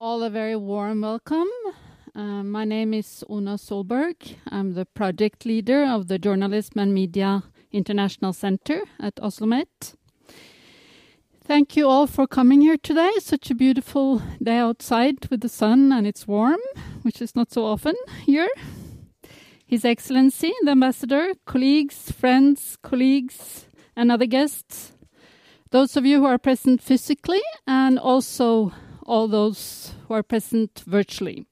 All a very warm welcome. Uh, my name is Una Solberg. I'm the project leader of the Journalism and Media International Center at OsloMet. Thank you all for coming here today. Such a beautiful day outside with the sun and it's warm, which is not so often here. His Excellency, the Ambassador, colleagues, friends, colleagues, and other guests, those of you who are present physically, and also all those who are present virtually.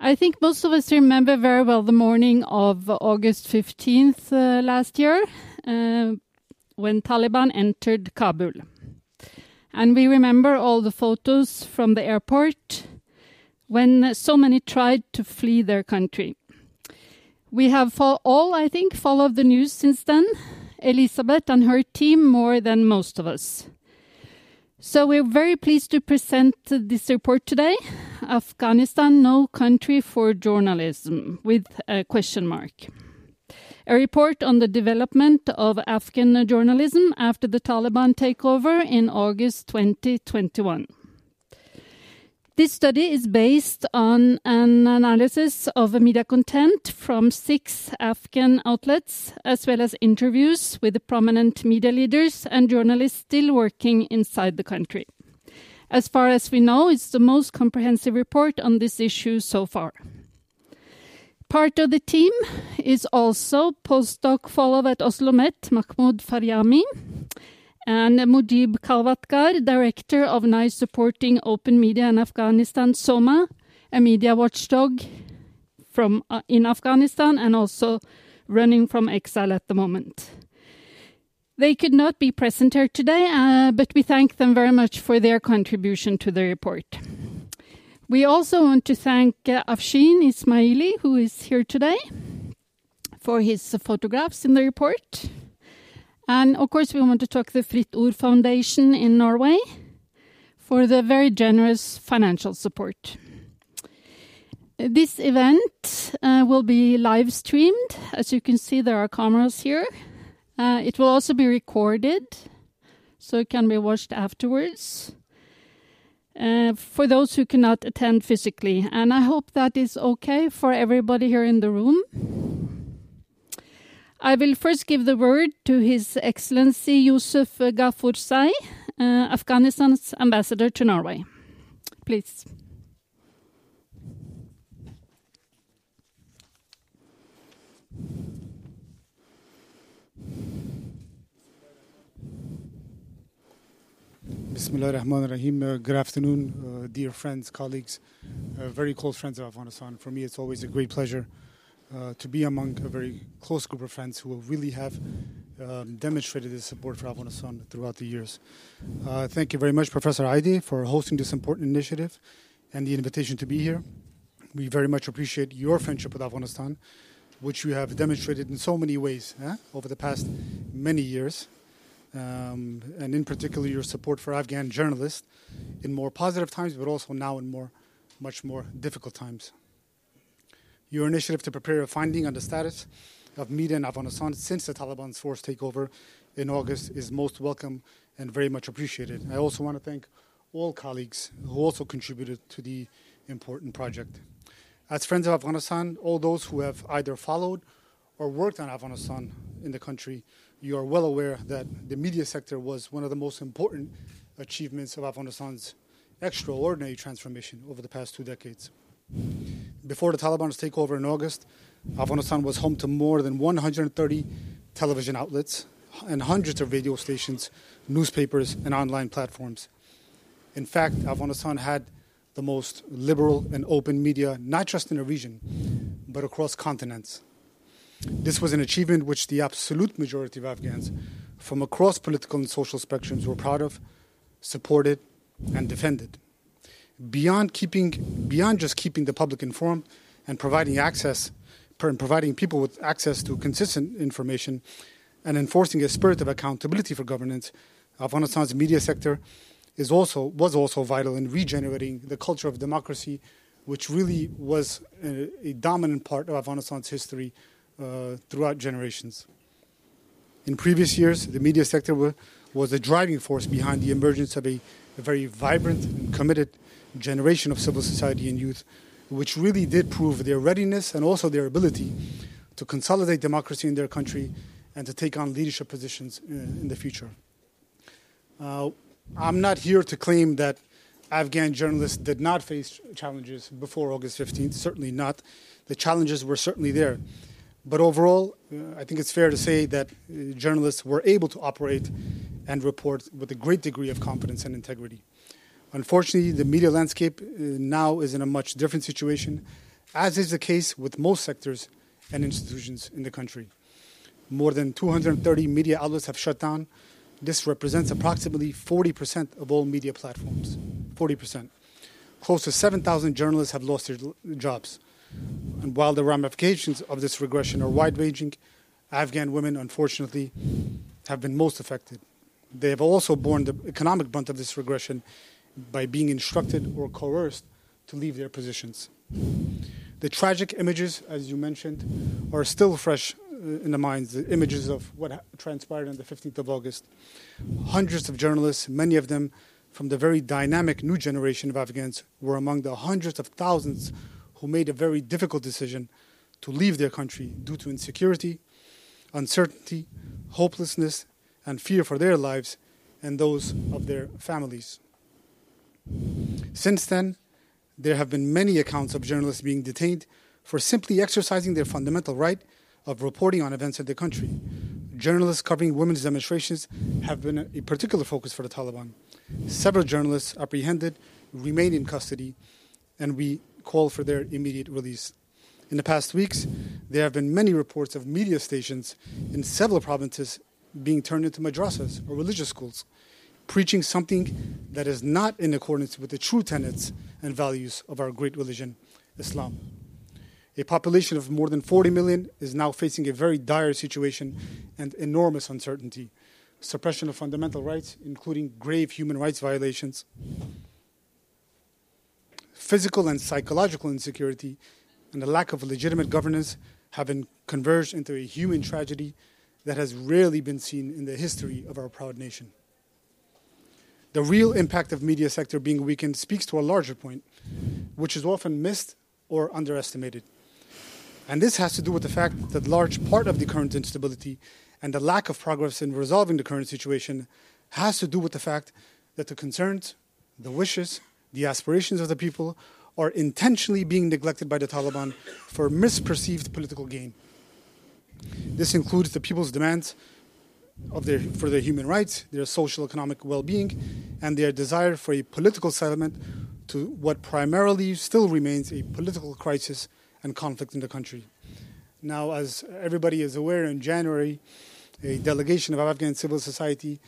I think most of us remember very well the morning of August 15th uh, last year uh, when Taliban entered Kabul. And we remember all the photos from the airport when so many tried to flee their country. We have all, I think, followed the news since then, Elisabeth and her team more than most of us. So we're very pleased to present this report today. Afghanistan, no country for journalism, with a question mark. A report on the development of Afghan journalism after the Taliban takeover in August 2021. This study is based on an analysis of media content from six Afghan outlets, as well as interviews with prominent media leaders and journalists still working inside the country. As far as we know, it's the most comprehensive report on this issue so far. Part of the team is also postdoc fellow at Oslo Met, Mahmoud Faryami, and Mujib Khalvatgar, director of NICE supporting open media in Afghanistan, SOMA, a media watchdog from uh, in Afghanistan and also running from exile at the moment. They could not be present here today, uh, but we thank them very much for their contribution to the report. We also want to thank uh, Afshin Ismaeli, who is here today, for his photographs in the report. And of course, we want to talk the Fritt Foundation in Norway for the very generous financial support. This event uh, will be live streamed. As you can see, there are cameras here. Uh, it will also be recorded, so it can be watched afterwards. Uh, for those who cannot attend physically, and I hope that is okay for everybody here in the room. I will first give the word to His Excellency Yusuf Ghafurzai, uh, Afghanistan's ambassador to Norway. Please. Bismillah ar-Rahman rahim uh, Good afternoon, uh, dear friends, colleagues, uh, very close friends of Afghanistan. For me, it's always a great pleasure uh, to be among a very close group of friends who really have um, demonstrated this support for Afghanistan throughout the years. Uh, thank you very much, Professor Eide, for hosting this important initiative and the invitation to be here. We very much appreciate your friendship with Afghanistan, which you have demonstrated in so many ways eh, over the past many years. Um, and in particular, your support for Afghan journalists in more positive times, but also now in more, much more difficult times. Your initiative to prepare a finding on the status of media in Afghanistan since the Taliban's forced takeover in August is most welcome and very much appreciated. I also want to thank all colleagues who also contributed to the important project. As friends of Afghanistan, all those who have either followed or worked on Afghanistan in the country, you are well aware that the media sector was one of the most important achievements of Afghanistan's extraordinary transformation over the past two decades. Before the Taliban's takeover in August, Afghanistan was home to more than 130 television outlets and hundreds of radio stations, newspapers, and online platforms. In fact, Afghanistan had the most liberal and open media, not just in the region, but across continents. This was an achievement which the absolute majority of Afghans from across political and social spectrums were proud of, supported, and defended beyond keeping beyond just keeping the public informed and providing access and providing people with access to consistent information and enforcing a spirit of accountability for governance, Afghanistan's media sector is also was also vital in regenerating the culture of democracy, which really was a, a dominant part of Afghanistan's history uh, throughout generations. In previous years, the media sector were, was the driving force behind the emergence of a, a very vibrant and committed generation of civil society and youth, which really did prove their readiness and also their ability to consolidate democracy in their country and to take on leadership positions uh, in the future. Uh, I'm not here to claim that Afghan journalists did not face challenges before August 15th, certainly not. The challenges were certainly there. But overall, uh, I think it's fair to say that uh, journalists were able to operate and report with a great degree of confidence and integrity. Unfortunately, the media landscape uh, now is in a much different situation, as is the case with most sectors and institutions in the country. More than 230 media outlets have shut down. This represents approximately 40% of all media platforms. 40%. Close to 7,000 journalists have lost their jobs. And while the ramifications of this regression are wide ranging, Afghan women, unfortunately, have been most affected. They have also borne the economic brunt of this regression by being instructed or coerced to leave their positions. The tragic images, as you mentioned, are still fresh uh, in the minds, the images of what transpired on the 15th of August. Hundreds of journalists, many of them from the very dynamic new generation of Afghans, were among the hundreds of thousands who made a very difficult decision to leave their country due to insecurity, uncertainty, hopelessness, and fear for their lives and those of their families. Since then, there have been many accounts of journalists being detained for simply exercising their fundamental right of reporting on events in the country. Journalists covering women's demonstrations have been a particular focus for the Taliban. Several journalists apprehended remain in custody, and we call for their immediate release. In the past weeks, there have been many reports of media stations in several provinces being turned into madrasas or religious schools preaching something that is not in accordance with the true tenets and values of our great religion, Islam. A population of more than 40 million is now facing a very dire situation and enormous uncertainty. Suppression of fundamental rights, including grave human rights violations, physical and psychological insecurity, and a lack of legitimate governance have been converged into a human tragedy that has rarely been seen in the history of our proud nation. The real impact of media sector being weakened speaks to a larger point, which is often missed or underestimated. And this has to do with the fact that large part of the current instability and the lack of progress in resolving the current situation has to do with the fact that the concerns, the wishes, the aspirations of the people are intentionally being neglected by the Taliban for misperceived political gain. This includes the people's demands of their, for their human rights, their social economic well being, and their desire for a political settlement to what primarily still remains a political crisis and conflict in the country. Now, as everybody is aware, in January, a delegation of Afghan civil society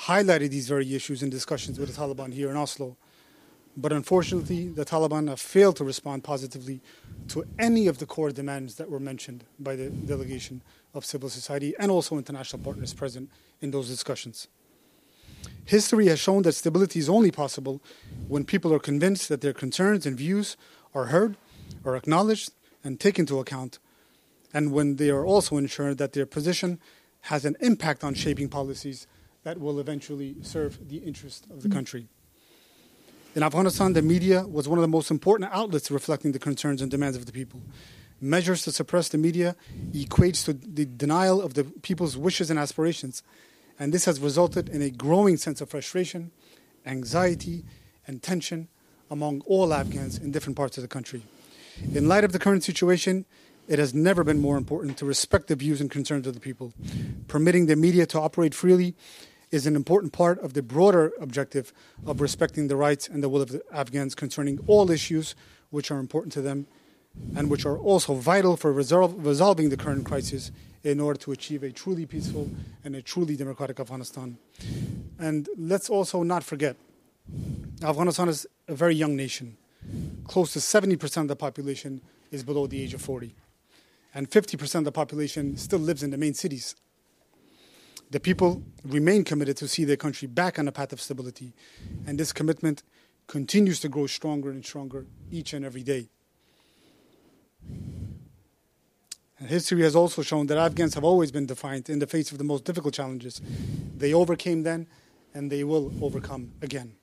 highlighted these very issues in discussions with the Taliban here in Oslo. But unfortunately, the Taliban have failed to respond positively to any of the core demands that were mentioned by the delegation of civil society and also international partners present in those discussions. History has shown that stability is only possible when people are convinced that their concerns and views are heard, are acknowledged, and taken into account, and when they are also ensured that their position has an impact on shaping policies that will eventually serve the interest of the country. In Afghanistan, the media was one of the most important outlets reflecting the concerns and demands of the people. Measures to suppress the media equates to the denial of the people's wishes and aspirations, and this has resulted in a growing sense of frustration, anxiety, and tension among all Afghans in different parts of the country. In light of the current situation, it has never been more important to respect the views and concerns of the people. Permitting the media to operate freely is an important part of the broader objective of respecting the rights and the will of the Afghans concerning all issues which are important to them and which are also vital for resolve, resolving the current crisis in order to achieve a truly peaceful and a truly democratic Afghanistan. And let's also not forget Afghanistan is a very young nation. Close to 70% of the population is below the age of 40. And 50% of the population still lives in the main cities. The people remain committed to see their country back on a path of stability, and this commitment continues to grow stronger and stronger each and every day. And history has also shown that Afghans have always been defiant in the face of the most difficult challenges. They overcame then, and they will overcome again.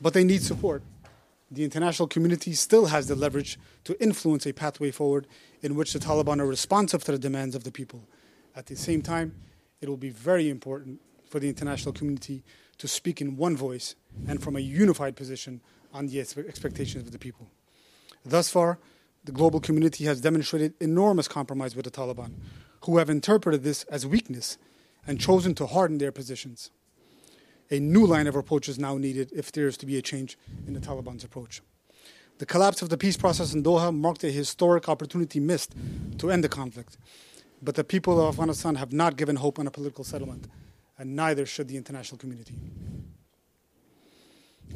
But they need support. the international community still has the leverage to influence a pathway forward in which the Taliban are responsive to the demands of the people. At the same time, it will be very important for the international community to speak in one voice and from a unified position on the expectations of the people. Thus far, the global community has demonstrated enormous compromise with the Taliban, who have interpreted this as weakness and chosen to harden their positions. A new line of approach is now needed if there is to be a change in the Taliban's approach. The collapse of the peace process in Doha marked a historic opportunity missed to end the conflict. But the people of Afghanistan have not given hope on a political settlement, and neither should the international community.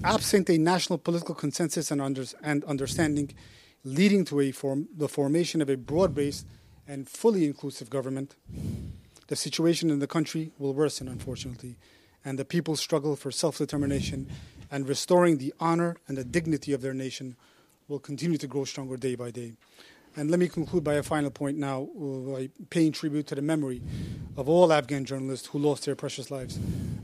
Absent a national political consensus and, understanding, leading to a form, the formation of a broad based and fully inclusive government, the situation in the country will worsen, unfortunately, and the people's struggle for self determination and restoring the honor and the dignity of their nation will continue to grow stronger day by day. And let me conclude by a final point now, uh, by paying tribute to the memory of all Afghan journalists who lost their precious lives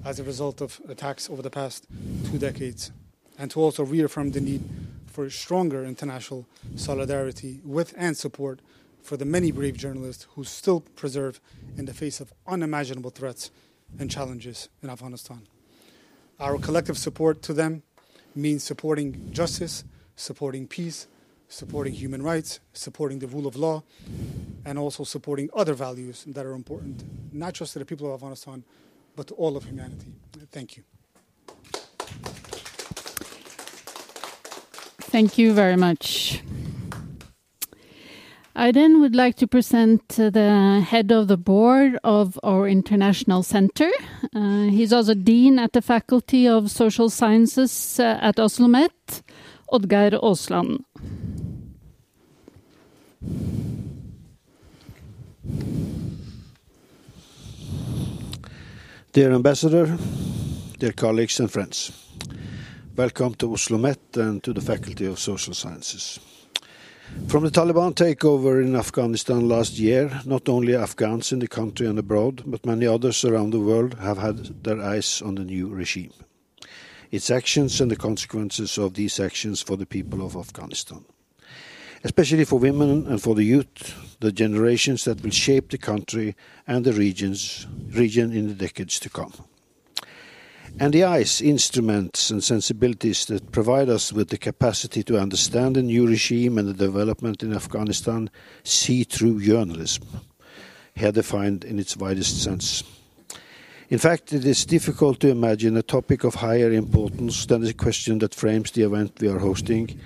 as a result of attacks over the past two decades, and to also reaffirm the need for stronger international solidarity with and support for the many brave journalists who still preserve in the face of unimaginable threats and challenges in Afghanistan. Our collective support to them means supporting justice, supporting peace, supporting human rights, supporting the rule of law, and also supporting other values that are important, not just to the people of Afghanistan, but to all of humanity. Thank you. Thank you very much. I then would like to present the head of the board of our international center. Uh, he's also dean at the Faculty of Social Sciences uh, at OsloMet, Oddgeir Osland. Dear Ambassador, dear colleagues and friends, welcome to OsloMet and to the Faculty of Social Sciences. From the Taliban takeover in Afghanistan last year, not only Afghans in the country and abroad, but many others around the world have had their eyes on the new regime, its actions and the consequences of these actions for the people of Afghanistan especially for women and for the youth, the generations that will shape the country and the regions, region in the decades to come. And the eyes, instruments, and sensibilities that provide us with the capacity to understand the new regime and the development in Afghanistan see through journalism, here defined in its widest sense. In fact, it is difficult to imagine a topic of higher importance than the question that frames the event we are hosting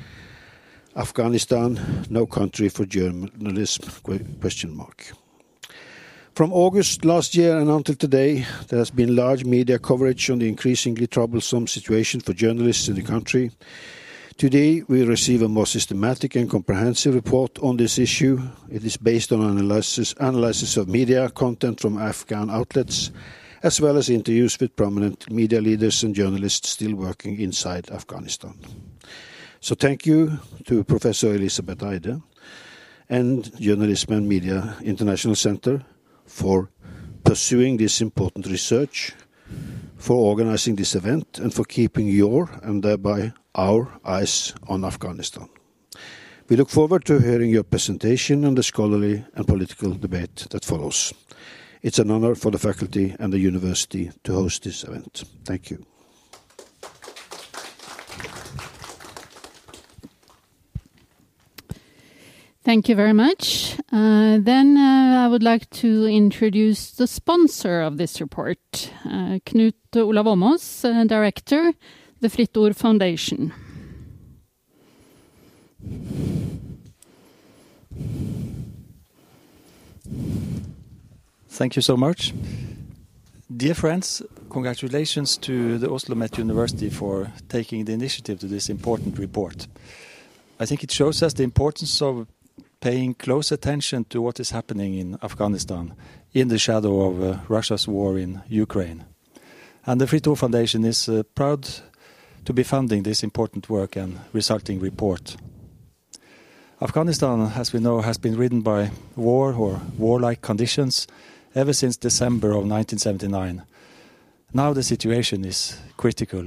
Afghanistan, no country for journalism? Question mark. From August last year and until today, there has been large media coverage on the increasingly troublesome situation for journalists in the country. Today, we receive a more systematic and comprehensive report on this issue. It is based on analysis, analysis of media content from Afghan outlets, as well as interviews with prominent media leaders and journalists still working inside Afghanistan. So thank you to Professor Elisabeth Eide and Journalism and Media International Center for pursuing this important research, for organizing this event, and for keeping your and thereby our eyes on Afghanistan. We look forward to hearing your presentation and the scholarly and political debate that follows. It's an honor for the faculty and the university to host this event. Thank you. Thank you very much. Uh, then uh, I would like to introduce the sponsor of this report, uh, Knut Olav Åmås, Director, the Fritt Ord Foundation. Thank you so much. Dear friends, congratulations to the Oslo Met University for taking the initiative to this important report. I think it shows us the importance of paying close attention to what is happening in Afghanistan in the shadow of uh, Russia's war in Ukraine. And the Fritt Foundation is uh, proud to be funding this important work and resulting report. Afghanistan, as we know, has been ridden by war or warlike conditions ever since December of 1979. Now the situation is critical.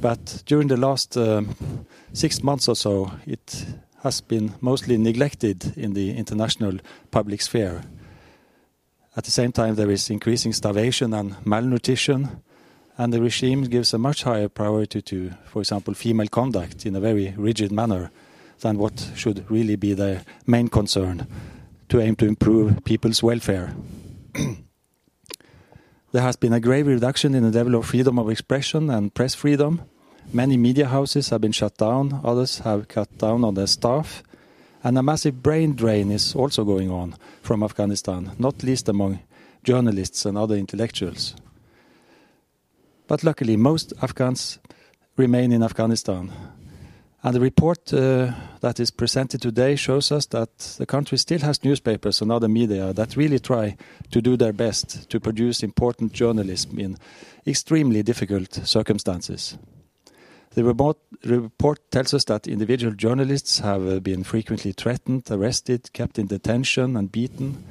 But during the last um, six months or so, it has been mostly neglected in the international public sphere. At the same time, there is increasing starvation and malnutrition, and the regime gives a much higher priority to, for example, female conduct in a very rigid manner than what should really be their main concern to aim to improve people's welfare. there has been a grave reduction in the level of freedom of expression and press freedom. Many media houses have been shut down, others have cut down on their staff, and a massive brain drain is also going on from Afghanistan, not least among journalists and other intellectuals. But luckily, most Afghans remain in Afghanistan. And the report uh, that is presented today shows us that the country still has newspapers and other media that really try to do their best to produce important journalism in extremely difficult circumstances. The report tells us that individual journalists have uh, been frequently threatened, arrested, kept in detention, and beaten,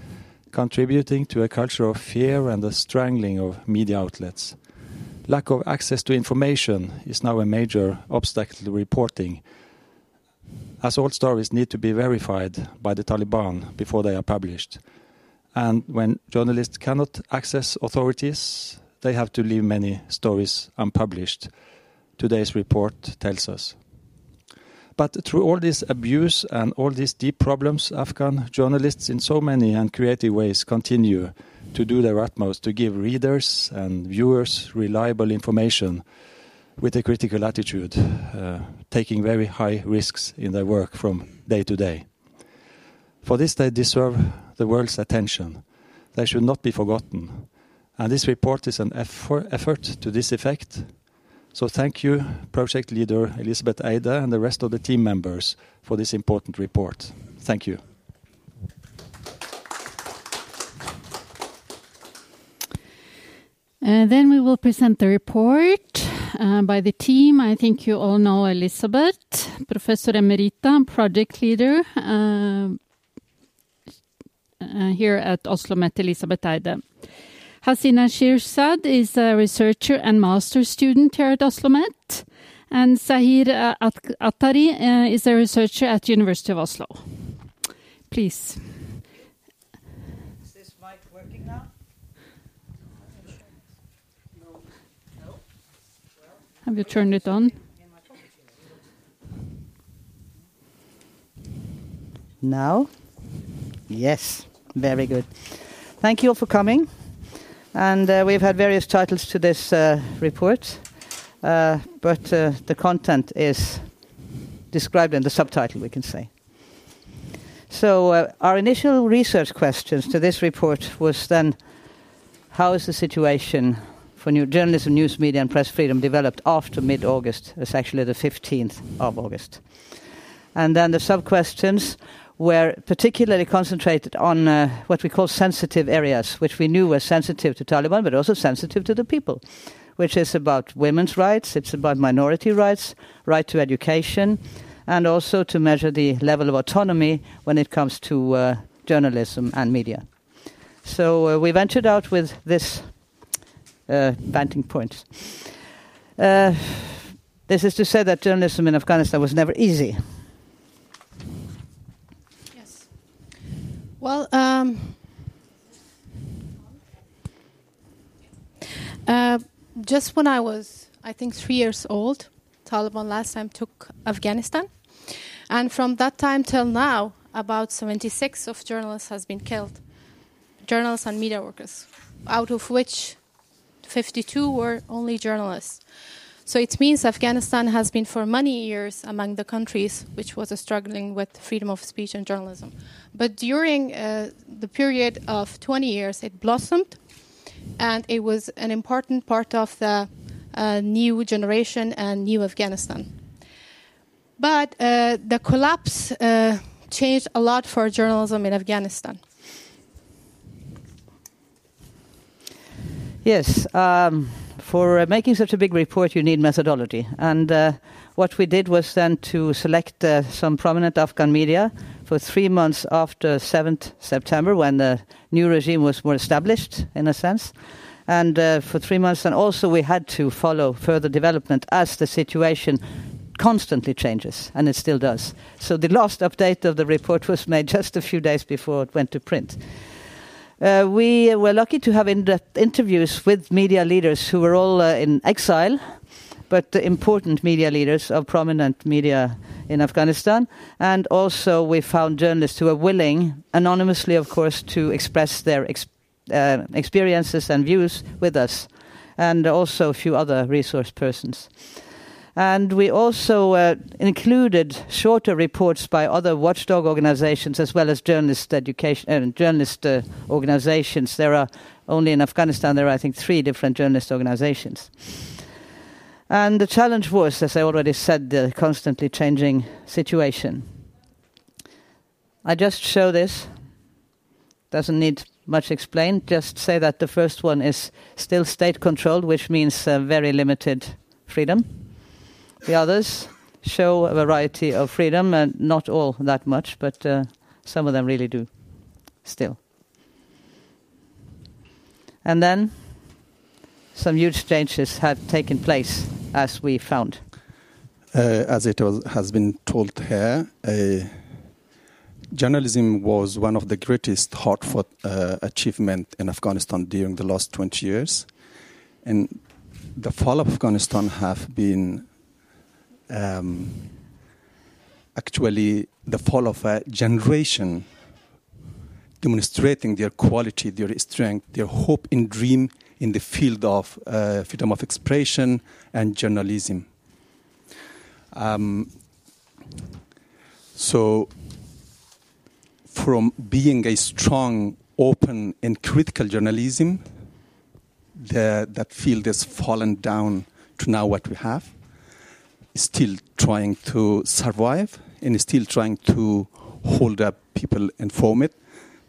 contributing to a culture of fear and a strangling of media outlets. Lack of access to information is now a major obstacle to reporting, as all stories need to be verified by the Taliban before they are published. And when journalists cannot access authorities, they have to leave many stories unpublished today's report tells us. But through all this abuse and all these deep problems, Afghan journalists, in so many and creative ways, continue to do their utmost to give readers and viewers reliable information with a critical attitude, uh, taking very high risks in their work from day to day. For this, they deserve the world's attention. They should not be forgotten. And this report is an effort, effort to this effect so thank you, project leader Elisabeth Eide and the rest of the team members for this important report. Thank you. Uh, then we will present the report uh, by the team. I think you all know Elisabeth, Professor Emerita, project leader uh, uh here at Oslo Met Elisabeth Eide. Hasina Shirzad is a researcher and master's student here at Oslomet. And Zahir uh, Athari uh, is a researcher at the University of Oslo. Please. Is this mic working now? No. Have you turned it on? Now? Yes, very good. Thank you all for coming. And uh, we've had various titles to this uh, report, uh, but the content is described in the subtitle, we can say. So, our initial research questions to this report was then how is the situation for new journalism, news media, and press freedom developed after mid August? It's actually the 15th of August. And then the sub questions were particularly concentrated on uh, what we call sensitive areas, which we knew were sensitive to Taliban, but also sensitive to the people, which is about women's rights, it's about minority rights, right to education, and also to measure the level of autonomy when it comes to uh, journalism and media. So uh, we ventured out with this uh, vanting point. Uh, this is to say that journalism in Afghanistan was never easy. Well, um, uh, just when I was, I think, three years old, Taliban last time took Afghanistan, and from that time till now, about 76 of journalists has been killed, journalists and media workers, out of which 52 were only journalists. So it means Afghanistan has been for many years among the countries which was struggling with freedom of speech and journalism. But during uh, the period of 20 years, it blossomed, and it was an important part of the uh, new generation and new Afghanistan. But uh, the collapse uh, changed a lot for journalism in Afghanistan. Yes. Um for uh, making such a big report, you need methodology. And uh, what we did was then to select uh, some prominent Afghan media for three months after 7th September, when the new regime was more established, in a sense. And uh, for three months, and also we had to follow further development as the situation constantly changes, and it still does. So the last update of the report was made just a few days before it went to print. Uh, we were lucky to have in-depth interviews with media leaders who were all uh, in exile, but important media leaders of prominent media in Afghanistan. And also, we found journalists who are willing, anonymously, of course, to express their ex uh, experiences and views with us, and also a few other resource persons. And we also uh, included shorter reports by other watchdog organizations as well as journalist education uh, journalist uh, organizations. There are only in Afghanistan there are I think three different journalist organizations. And the challenge was, as I already said, the constantly changing situation. I just show this. Doesn't need much explained. Just say that the first one is still state controlled, which means uh, very limited freedom. The others show a variety of freedom, and not all that much, but uh, some of them really do still. And then some huge changes have taken place, as we found. Uh, as it was, has been told here, uh, journalism was one of the greatest hard fought uh, achievements in Afghanistan during the last 20 years. And the fall of Afghanistan have been um, actually the fall of a generation demonstrating their quality, their strength, their hope and dream in the field of uh, freedom of expression and journalism. Um, so, from being a strong, open, and critical journalism, the, that field has fallen down to now what we have still trying to survive and still trying to hold up people informed.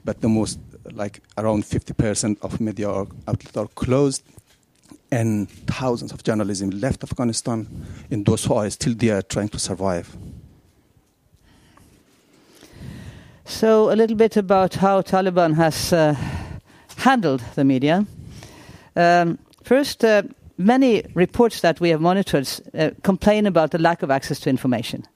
But the most, like around 50% of media outlets are closed, and thousands of journalism left Afghanistan, and those who are still there trying to survive. So, a little bit about how Taliban has uh, handled the media. Um, first, uh, many reports that we have monitored uh, complain about the lack of access to information.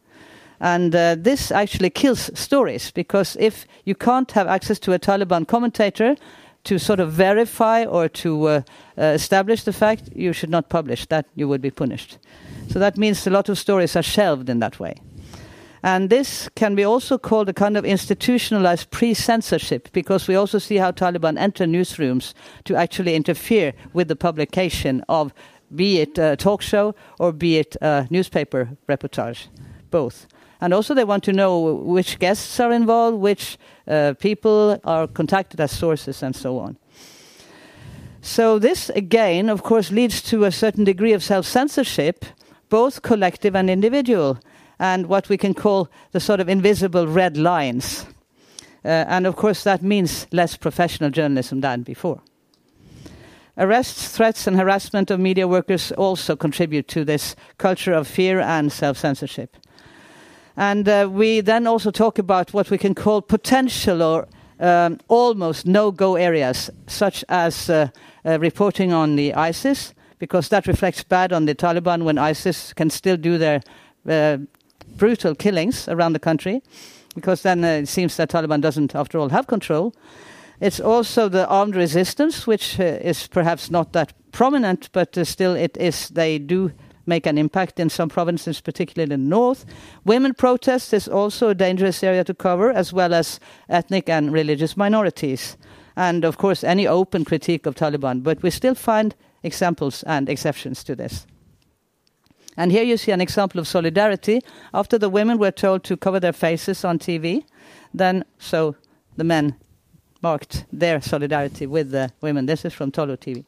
And uh, this actually kills stories because if you can't have access to a Taliban commentator to sort of verify or to uh, uh establish the fact, you should not publish that, you would be punished. So that means a lot of stories are shelved in that way. And this can be also called a kind of institutionalized pre censorship because we also see how Taliban enter newsrooms to actually interfere with the publication of, be it a talk show or be it a newspaper reportage, both. And also, they want to know which guests are involved, which uh, people are contacted as sources, and so on. So, this again, of course, leads to a certain degree of self censorship, both collective and individual and what we can call the sort of invisible red lines. Uh, and of course, that means less professional journalism than before. Arrests, threats, and harassment of media workers also contribute to this culture of fear and self censorship. And uh, we then also talk about what we can call potential or um, almost no go areas, such as uh, uh, reporting on the ISIS, because that reflects bad on the Taliban when ISIS can still do their uh, brutal killings around the country, because then uh, it seems that Taliban doesn't, after all, have control. It's also the armed resistance, which uh, is perhaps not that prominent, but uh, still it is. They do make an impact in some provinces, particularly in the north. Women protests is also a dangerous area to cover, as well as ethnic and religious minorities. And of course, any open critique of Taliban. But we still find examples and exceptions to this. And here you see an example of solidarity. After the women were told to cover their faces on TV, then so the men marked their solidarity with the women. This is from Tolo TV.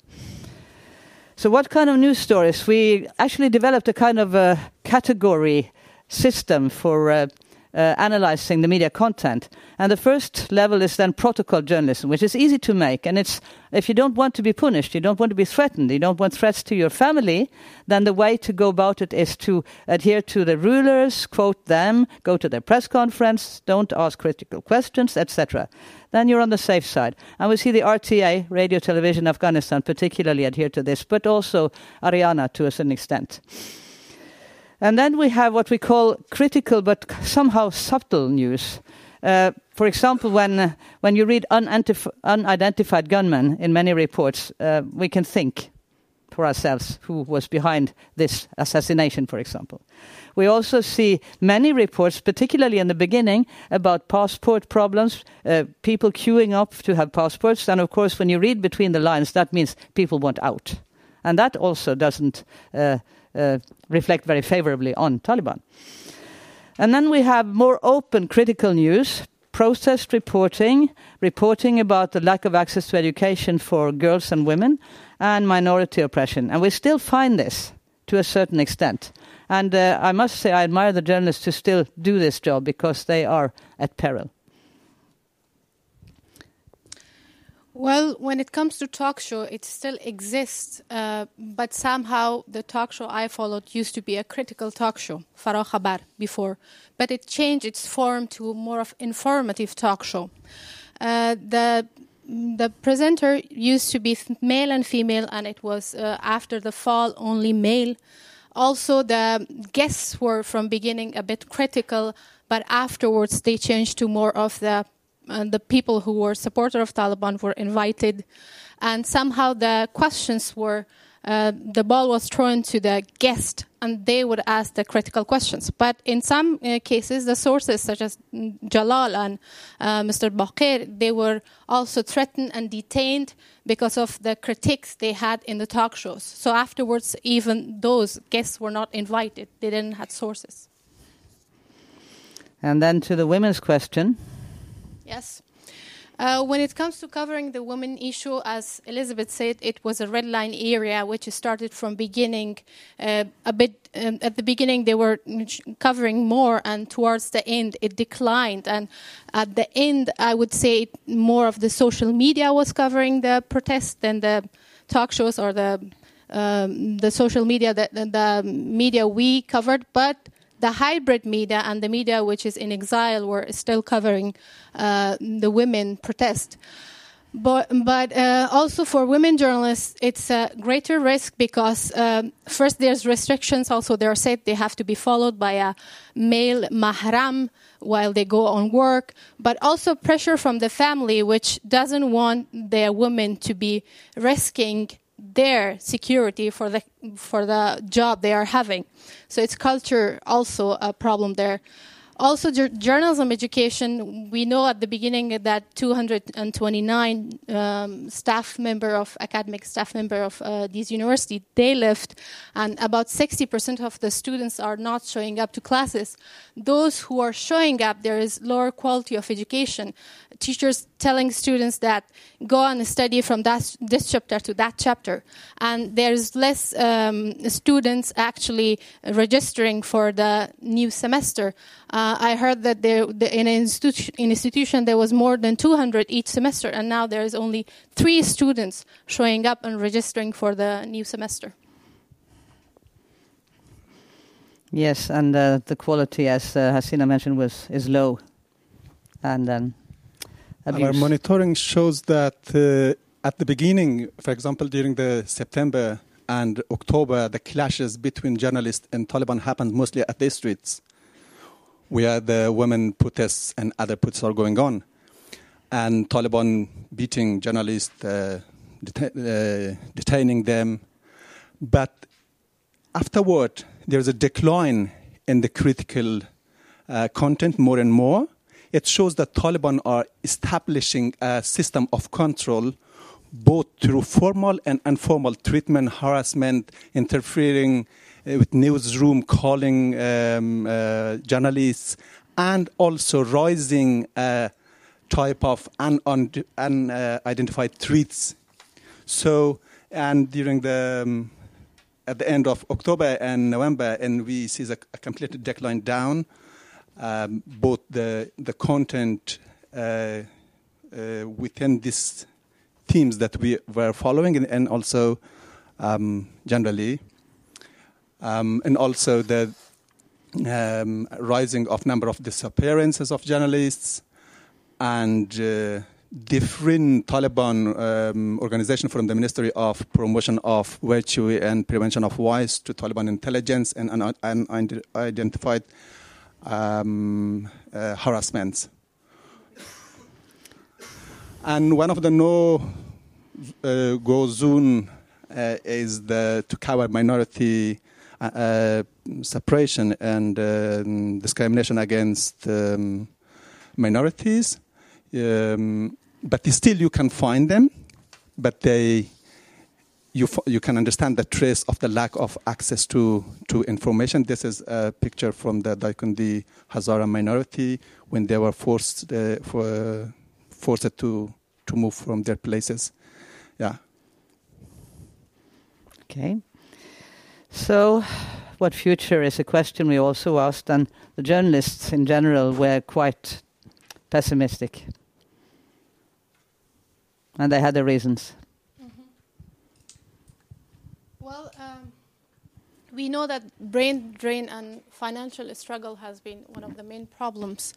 So, what kind of news stories? We actually developed a kind of a category system for uh, uh, analyzing the media content. And the first level is then protocol journalism, which is easy to make. And it's if you don't want to be punished, you don't want to be threatened, you don't want threats to your family, then the way to go about it is to adhere to the rulers, quote them, go to their press conference, don't ask critical questions, etc. Then you're on the safe side. And we see the RTA, Radio Television Afghanistan, particularly adhere to this, but also Ariana to a certain extent. And then we have what we call critical but somehow subtle news. Uh, for example, when, uh, when you read unidentified gunmen in many reports, uh, we can think for ourselves who was behind this assassination, for example. We also see many reports, particularly in the beginning, about passport problems, uh, people queuing up to have passports. And of course, when you read between the lines, that means people want out. And that also doesn't uh, reflect very favorably on Taliban. And then we have more open critical news, processed reporting, reporting about the lack of access to education for girls and women, and minority oppression. And we still find this to a certain extent. And uh, I must say, I admire the journalists who still do this job because they are at peril. Well, when it comes to talk show, it still exists, uh, but somehow the talk show I followed used to be a critical talk show, Farakhabar, before, but it changed its form to more of informative talk show. Uh, the the presenter used to be male and female, and it was uh, after the fall only male. Also, the guests were from beginning a bit critical, but afterwards they changed to more of the and the people who were supporter of Taliban were invited, and somehow the questions were uh, the ball was thrown to the guest, and they would ask the critical questions. But in some uh, cases, the sources such as Jalal and uh, Mr. Baqir, they were also threatened and detained because of the critiques they had in the talk shows. So afterwards, even those guests were not invited; they didn't have sources. And then to the women's question. Yes. Uh, when it comes to covering the women issue, as Elisabeth said, it was a red line area which started from beginning. Uh, a bit um, at the beginning, they were covering more, and towards the end, it declined. And at the end, I would say more of the social media was covering the protest than the talk shows or the um, the social media that the, the media we covered. But the hybrid media and the media which is in exile were still covering uh, the women protest. But, but uh, also for women journalists, it's a greater risk because um, first there's restrictions. Also, they are said they have to be followed by a male mahram while they go on work, but also pressure from the family, which doesn't want their women to be risking their security for the for the job they are having. So it's culture also a problem there. Also, journalism education. We know at the beginning that 229 um, staff member of academic staff member of uh, this university they left, and about 60% of the students are not showing up to classes. Those who are showing up, there is lower quality of education teachers telling students that go and study from that, this chapter to that chapter. And there's less um, students actually registering for the new semester. Uh, I heard that there, the, in an institu- institution there was more than 200 each semester, and now there is only three students showing up and registering for the new semester. Yes, and uh, the quality, as uh, Hasina mentioned, was is low, and um, abuse? Our monitoring shows that uh, at the beginning, for example, during the September and October, the clashes between journalists and Taliban happened mostly at the streets, where the women protests and other protests are going on, and Taliban beating journalists, uh, uh, detaining them. But afterward, there's a decline in the critical uh, content more and more it shows that Taliban are establishing a system of control both through formal and informal treatment, harassment, interfering with newsroom, calling um, uh, journalists, and also rising type of unidentified un, uh, threats. So, and during the um, at the end of October and November, and we see a, a complete decline down um, both the the content uh, uh, within these themes that we were following, and, and also um, generally, um, and also the um, rising of number of disappearances of journalists, and uh, different Taliban um, organization from the Ministry of Promotion of Virtue and Prevention of Vice to Taliban intelligence and unidentified um, uh, harassments. And one of the no uh, go zone uh, is the to cover minority uh, uh separation and um, discrimination against um, minorities. Um, but still, you can find them, but they you, you can understand the trace of the lack of access to, to information. This is a picture from the Daikundi Hazara minority when they were forced uh, for, forced to to move from their places. Yeah. Okay. So, what future is a question we also asked, and the journalists in general were quite pessimistic. And they had their reasons. Mm-hmm. Well, um, we know that brain drain and financial struggle has been one of the main problems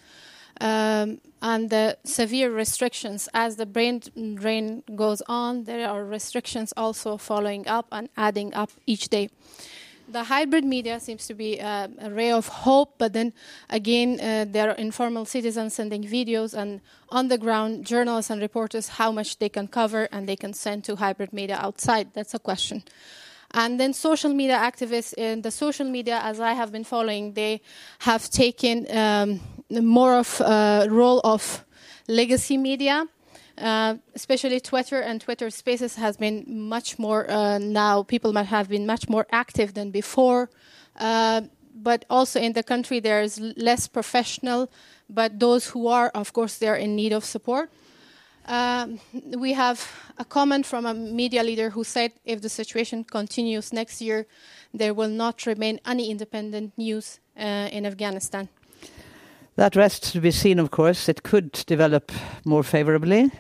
um, and the severe restrictions as the brain drain goes on there are restrictions also following up and adding up each day the hybrid media seems to be uh, a ray of hope, but then again, uh, there are informal citizens sending videos and on the ground journalists and reporters how much they can cover and they can send to hybrid media outside. That's a question. And then social media activists in the social media, as I have been following, they have taken um, more of a role of legacy media. Uh, especially Twitter and Twitter Spaces has been much more uh, now. People might have been much more active than before, uh, but also in the country there is less professional. But those who are, of course, they are in need of support. Um, we have a comment from a media leader who said if the situation continues next year, there will not remain any independent news uh, in Afghanistan. That rests to be seen, of course. It could develop more favorably.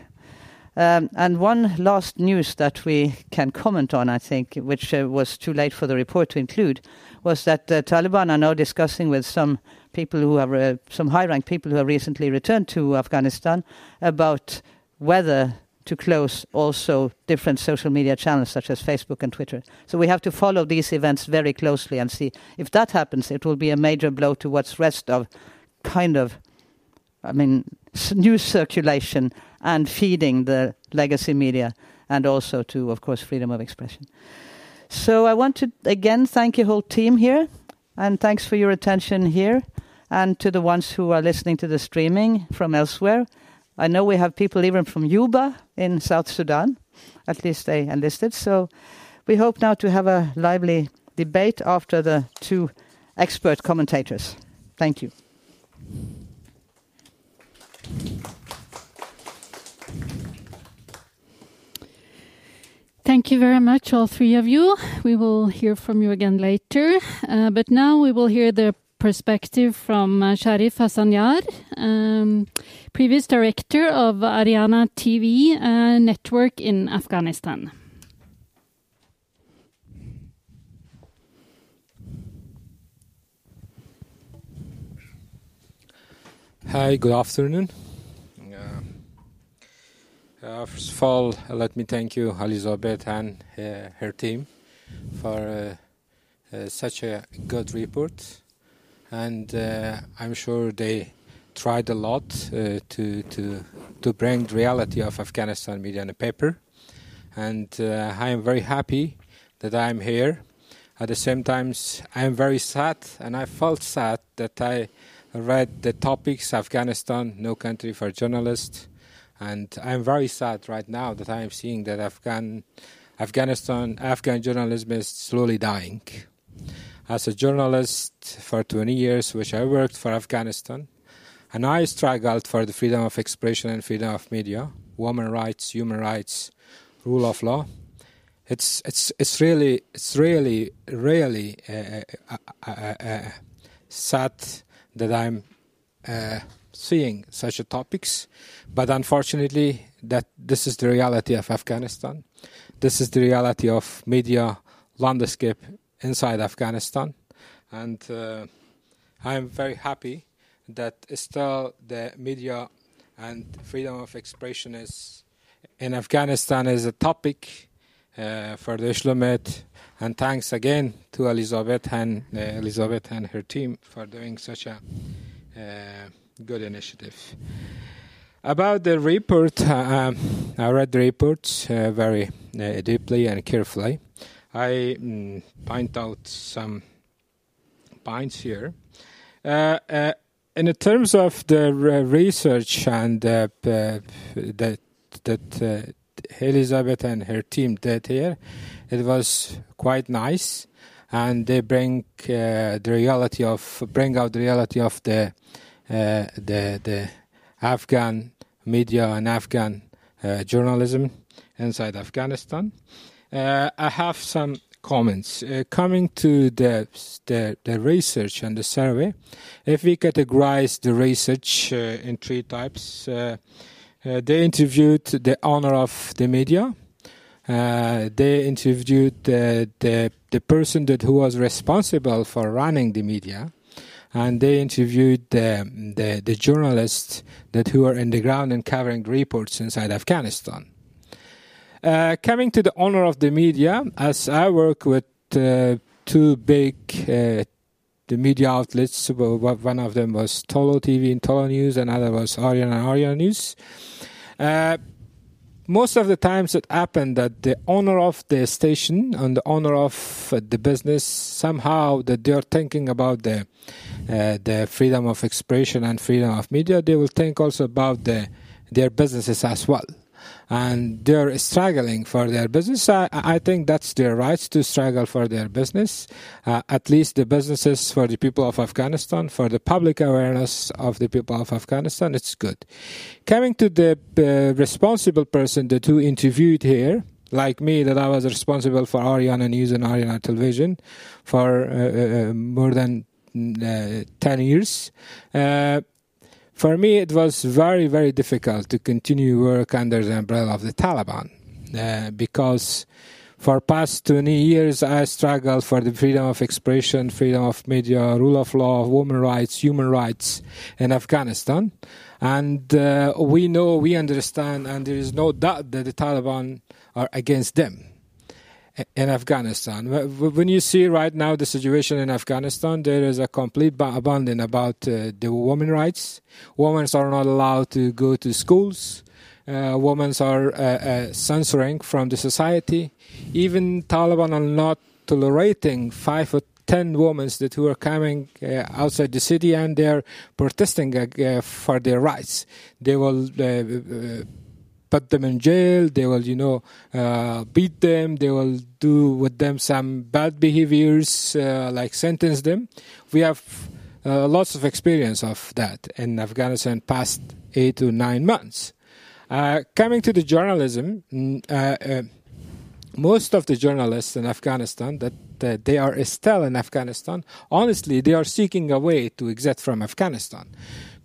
Um, and one last news that we can comment on, I think, which uh, was too late for the report to include, was that the Taliban are now discussing with some people who have, uh, some high ranked people who have recently returned to Afghanistan about whether to close also different social media channels such as Facebook and Twitter. So we have to follow these events very closely and see if that happens, it will be a major blow to what's rest of kind of, I mean, news circulation and feeding the legacy media and also to, of course, freedom of expression. So I want to again thank your whole team here and thanks for your attention here and to the ones who are listening to the streaming from elsewhere. I know we have people even from Juba in South Sudan, at least they enlisted. So we hope now to have a lively debate after the two expert commentators. Thank you. Thank you very much, all three of you. We will hear from you again later. Uh, but now we will hear the perspective from uh, Sharif Hassanyar, um, previous director of Ariana TV uh, network in Afghanistan. Hi, good afternoon. Uh, first of all, let me thank you, Elisabeth, and uh, her team for uh, uh such a good report and uh, I'm sure they tried a lot uh, to to to bring the reality of Afghanistan media in a paper, and uh, I am very happy that I'm here. At the same time, I am very sad, and I felt sad that I read the topics Afghanistan, no country for journalists, and I'm very sad right now that I am seeing that Afghan Afghanistan Afghan journalism is slowly dying as a journalist for 20 years, which I worked for Afghanistan, and I struggled for the freedom of expression and freedom of media, women rights, human rights, rule of law. It's it's it's really it's really really uh, uh, uh, uh sad that I'm uh, seeing such topics, but unfortunately, that this is the reality of Afghanistan. This is the reality of media landscape inside Afghanistan, and uh, I'm very happy that still the media and freedom of expression is in Afghanistan is a topic uh, for the Oslomet. And thanks again to Elisabeth and uh, Elisabeth and her team for doing such a uh, good initiative. About the report, uh, I read the report uh, very uh, deeply and carefully. I mm, point out some points here. Uh, uh, in terms of the re- research and uh, that that uh, Elisabeth and her team did here, it was quite nice, and they bring uh, the reality of bring out the reality of the uh, the the Afghan media and Afghan uh, journalism inside Afghanistan. Uh, I have some comments uh, coming to the, the the research and the survey. If we categorize the research uh, in three types, they interviewed the owner of the media. Uh, they interviewed the, the the person that who was responsible for running the media, and they interviewed the the, the journalists that who are in the ground and covering reports inside Afghanistan. Uh, coming to the owner of the media, as I work with uh, two big uh, the media outlets, one of them was Tolo TV and Tolo News, another was Ariana and Ariana News. Uh, most of the times it happened that the owner of the station and the owner of the business somehow that they are thinking about the uh, the freedom of expression and freedom of media they will think also about the their businesses as well and they're struggling for their business. I, I think that's their rights to struggle for their business. Uh, at least the businesses for the people of Afghanistan, for the public awareness of the people of Afghanistan, it's good. Coming to the uh, responsible person that who interviewed here, like me, that I was responsible for Ariana News and Ariana Television for uh, uh more than uh, 10 years. For me, it was very, very difficult to continue work under the umbrella of the Taliban uh, because for past 20 years I struggled for the freedom of expression, freedom of media, rule of law, women rights, human rights in Afghanistan. And uh, we know, we understand, and there is no doubt that the Taliban are against them in Afghanistan. When you see right now the situation in Afghanistan, there is a complete abandon about uh, the women rights. Women are not allowed to go to schools. Uh, women are uh, uh, censoring from the society. Even Taliban are not tolerating five or ten women that who are coming uh, outside the city and they're protesting uh, for their rights. They will put them in jail. They will, you know, uh, beat them. They will do with them some bad behaviors, uh, like sentence them. We have uh, lots of experience of that in Afghanistan past eight to nine months. Uh, coming to the journalism, mm, uh, uh, most of the journalists in Afghanistan that they are still in Afghanistan, honestly, they are seeking a way to exit from Afghanistan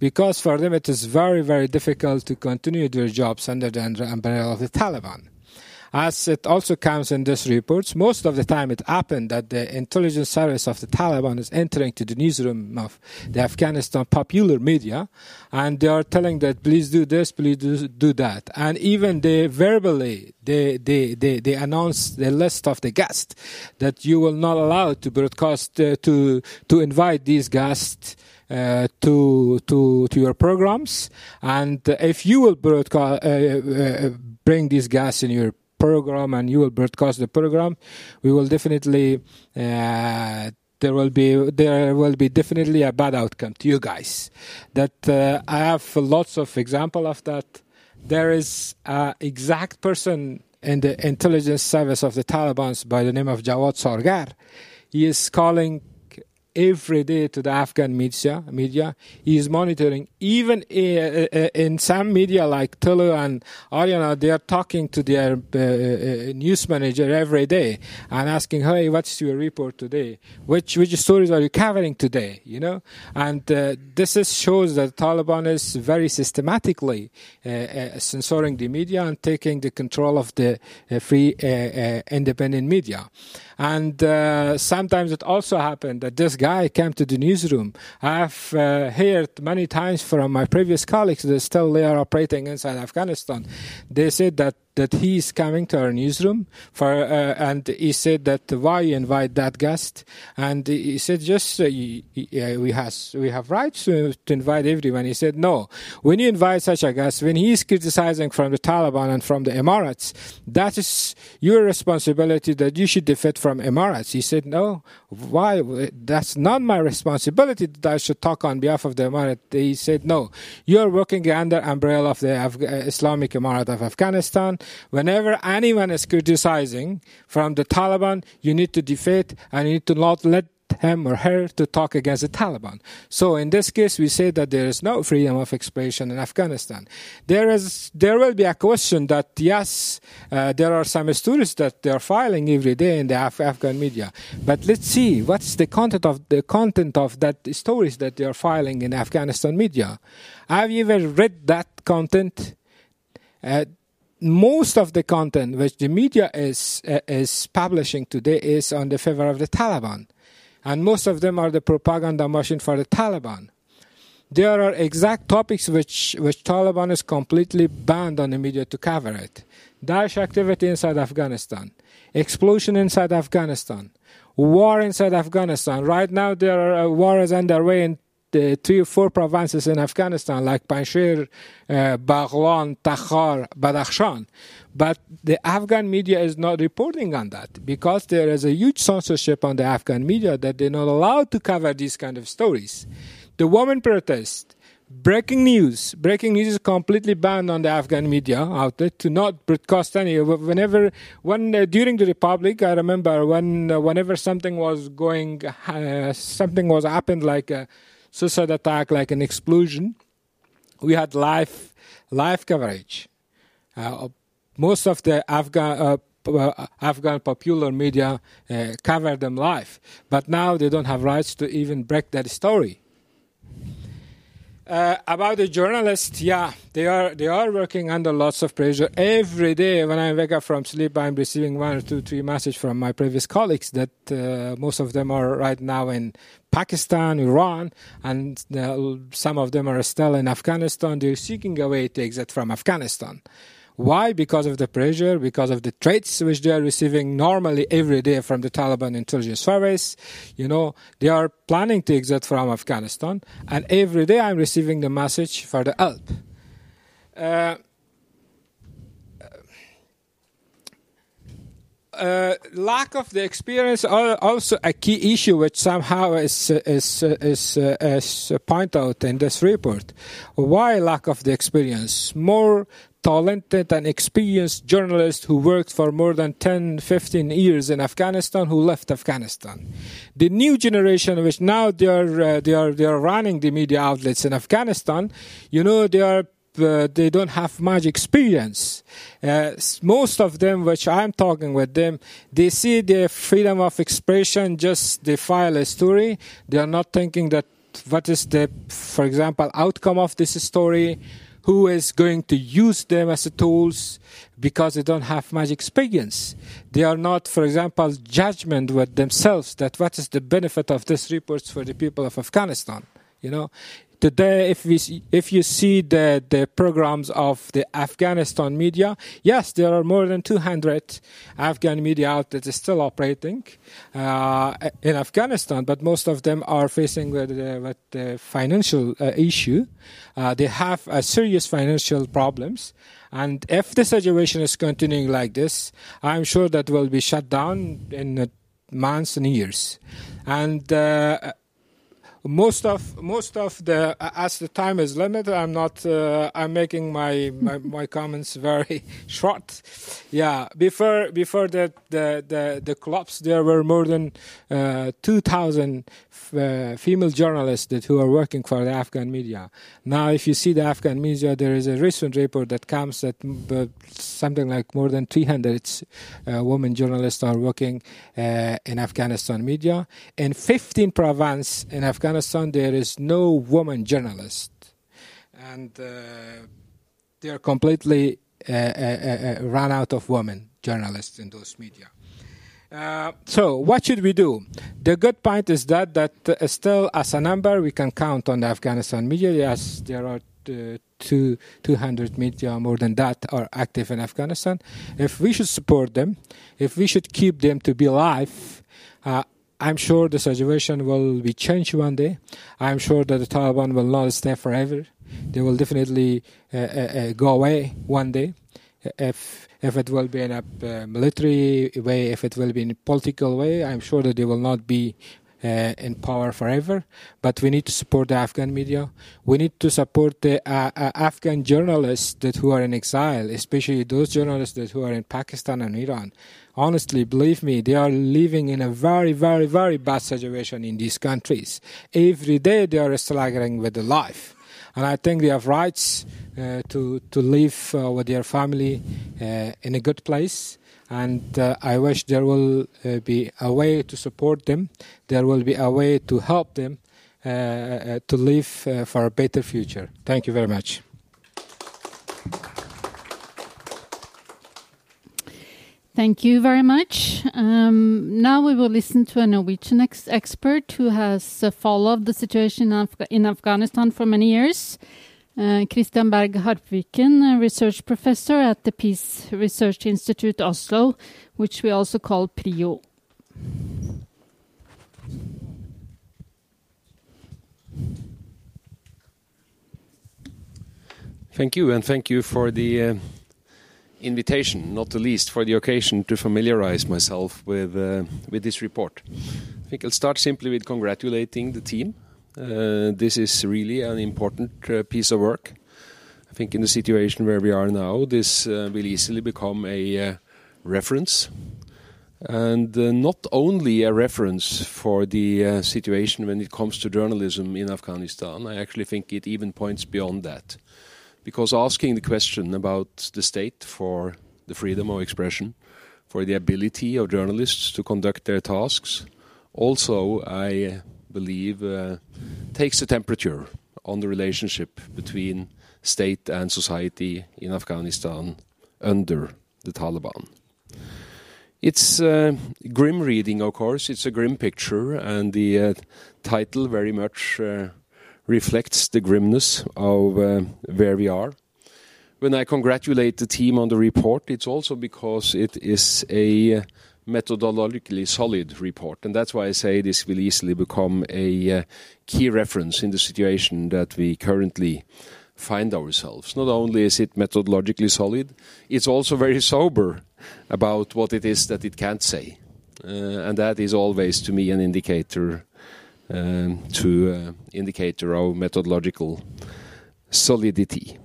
because for them it is very, very difficult to continue their jobs under the umbrella of the Taliban. As it also comes in this report, most of the time it happened that the intelligence service of the Taliban is entering to the newsroom of the Afghanistan popular media, and they are telling that please do this, please do, do that, and even they verbally they, they they they announce the list of the guests that you will not allow to broadcast uh, to to invite these guests uh, to to to your programs. And if you will broadcast, uh, uh, bring these gas in your program and you will broadcast the program, we will definitely uh, there will be there will be definitely a bad outcome to you guys. That uh, I have lots of example of that. There is an exact person in the intelligence service of the Taliban by the name of Jawad Sargar. He is calling every day to the Afghan media. Media he is monitoring. Even in some media like Tolo and Ariana, they are talking to their uh, uh, news manager every day and asking, "Hey, what's your report today? Which which stories are you covering today?" You know, and uh, this is, shows that Taliban is very systematically uh, uh, censoring the media and taking the control of the uh, free independent media. And uh, sometimes it also happened that this guy came to the newsroom. I've uh, heard many times from my previous colleagues that still they are operating inside Afghanistan. They said that that he is coming to our newsroom for, uh, and he said that why you invite that guest, and he said just uh, we has we have rights to, to invite everyone. He said no, when you invite such a guest, when he is criticizing from the Taliban and from the Emirates, that is your responsibility that you should defend from Emirates. He said no, why? That's not my responsibility that I should talk on behalf of the Emirate. He said no, you are working under umbrella of the Af- Islamic Emirate of Afghanistan whenever anyone is criticizing from the Taliban, you need to defeat and you need to not let him or her to talk against the Taliban. So in this case, we say that there is no freedom of expression in Afghanistan. There is, there will be a question that yes, uh, there are some stories that they are filing every day in the Af- Afghan media, but let's see what's the content of the content of that stories that they are filing in Afghanistan media. Have you ever read that content? Uh, most of the content which the media is uh, is publishing today is on the favor of the Taliban, and most of them are the propaganda machine for the Taliban. There are exact topics which which Taliban is completely banned on the media to cover it. Daesh activity inside Afghanistan, explosion inside Afghanistan, war inside Afghanistan. Right now, there are uh, war is underway in the three or four provinces in Afghanistan, like Panjshir, uh, Baghlan, Takhar, Badakhshan. But the Afghan media is not reporting on that because there is a huge censorship on the Afghan media that they're not allowed to cover these kind of stories. The women protest, breaking news. Breaking news is completely banned on the Afghan media outlet to not broadcast any. Whenever, when uh, during the Republic, I remember when uh, whenever something was going, uh, something was happened like attack, like an explosion, we had live live coverage. Uh, most of the Afghan. Uh, Afghan popular media uh, cover them live, but now they don't have rights to even break that story. Uh, about the journalists, yeah, they are they are working under lots of pressure every day. When I wake up from sleep, I'm receiving one or two, three messages from my previous colleagues that uh, most of them are right now in Pakistan, Iran, and uh, some of them are still in Afghanistan. They're seeking a way to exit from Afghanistan. Why? Because of the pressure, because of the threats which they are receiving normally every day from the Taliban intelligence service. You know, they are planning to exit from Afghanistan, and every day I'm receiving the message for the help. Uh, uh, lack of the experience also a key issue which somehow is is is, uh, is out in this report. Why lack of the experience? More talented and experienced journalist who worked for more than 10, 15 years in Afghanistan who left Afghanistan. The new generation, which now they are, uh, they are, they are running the media outlets in Afghanistan, you know, they are uh, they don't have much experience. Uh, most of them, which I'm talking with them, they see the freedom of expression just they file a story. They are not thinking that what is the, for example, outcome of this story who is going to use them as a tools because they don't have much experience. They are not, for example, judgment with themselves that what is the benefit of these reports for the people of Afghanistan. You know, today if we if you see the the programs of the Afghanistan media yes there are more than 200 Afghan media outlets still operating uh, in Afghanistan but most of them are facing with, uh, with the financial uh, issue. Uh, they have serious financial problems. And if the situation is continuing like this I'm sure that will be shut down in months and years. And uh, most of most of the as the time is limited i'm not uh, i'm making my, my, my comments very short. Yeah before before that the the the collapse there were more than uh, 2000 uh, female journalists that who are working for the afghan media. Now if you see the afghan media there is a recent report that comes that something like more than 300 uh, women journalists are working uh, in afghanistan media. In 15 provinces in afghanistan there is no woman journalist, and uh, they are completely uh, uh, uh, run out of women journalists in those media. Uh, so, what should we do? The good point is that that uh, still, as a number, we can count on the Afghanistan media. Yes, there are uh, two, 200 media, more than that, are active in Afghanistan. If we should support them, if we should keep them to be alive, uh, I'm sure the situation will be changed one day. I'm sure that the Taliban will not stay forever. They will definitely uh, uh, go away one day. If if it will be in a uh, military way, if it will be in a political way, I'm sure that they will not be uh, in power forever. But we need to support the Afghan media. We need to support the uh, uh, Afghan journalists that who are in exile, especially those journalists that who are in Pakistan and Iran. Honestly, believe me, they are living in a very, very, very bad situation in these countries. Every day they are struggling with the life and I think they have rights uh, to to live uh, with their family uh, in a good place. And I wish there will be a way to support them. There will be a way to help them to live for a better future. Thank you very much. Thank you very much. Um, now we will listen to a Norwegian ex expert who has uh, followed the situation Af in Afghanistan for many years. Uh, Kristian Berg Harpviken, a research professor at the Peace Research Institute Oslo, which we also call PRIO. Thank you, and thank you for the uh invitation, not the least for the occasion, to familiarize myself with uh, with this report. I think I'll start simply with congratulating the team. Uh, this is really an important uh, piece of work. I think in the situation where we are now, this uh, will easily become a uh, reference. And uh, not only a reference for the situation when it comes to journalism in Afghanistan, I actually think it even points beyond that because asking the question about the state for the freedom of expression, for the ability of journalists to conduct their tasks, also, I believe, uh, takes the temperature on the relationship between state and society in Afghanistan under the Taliban. It's grim reading, of course. It's a grim picture, and the uh, title very much uh, reflects the grimness of uh, where we are. When I congratulate the team on the report, it's also because it is a methodologically solid report. And that's why I say this will easily become a uh, key reference in the situation that we currently find ourselves. Not only is it methodologically solid, it's also very sober about what it is that it can't say. Uh, and that is always, to me, an indicator to uh, indicator of methodological solidity.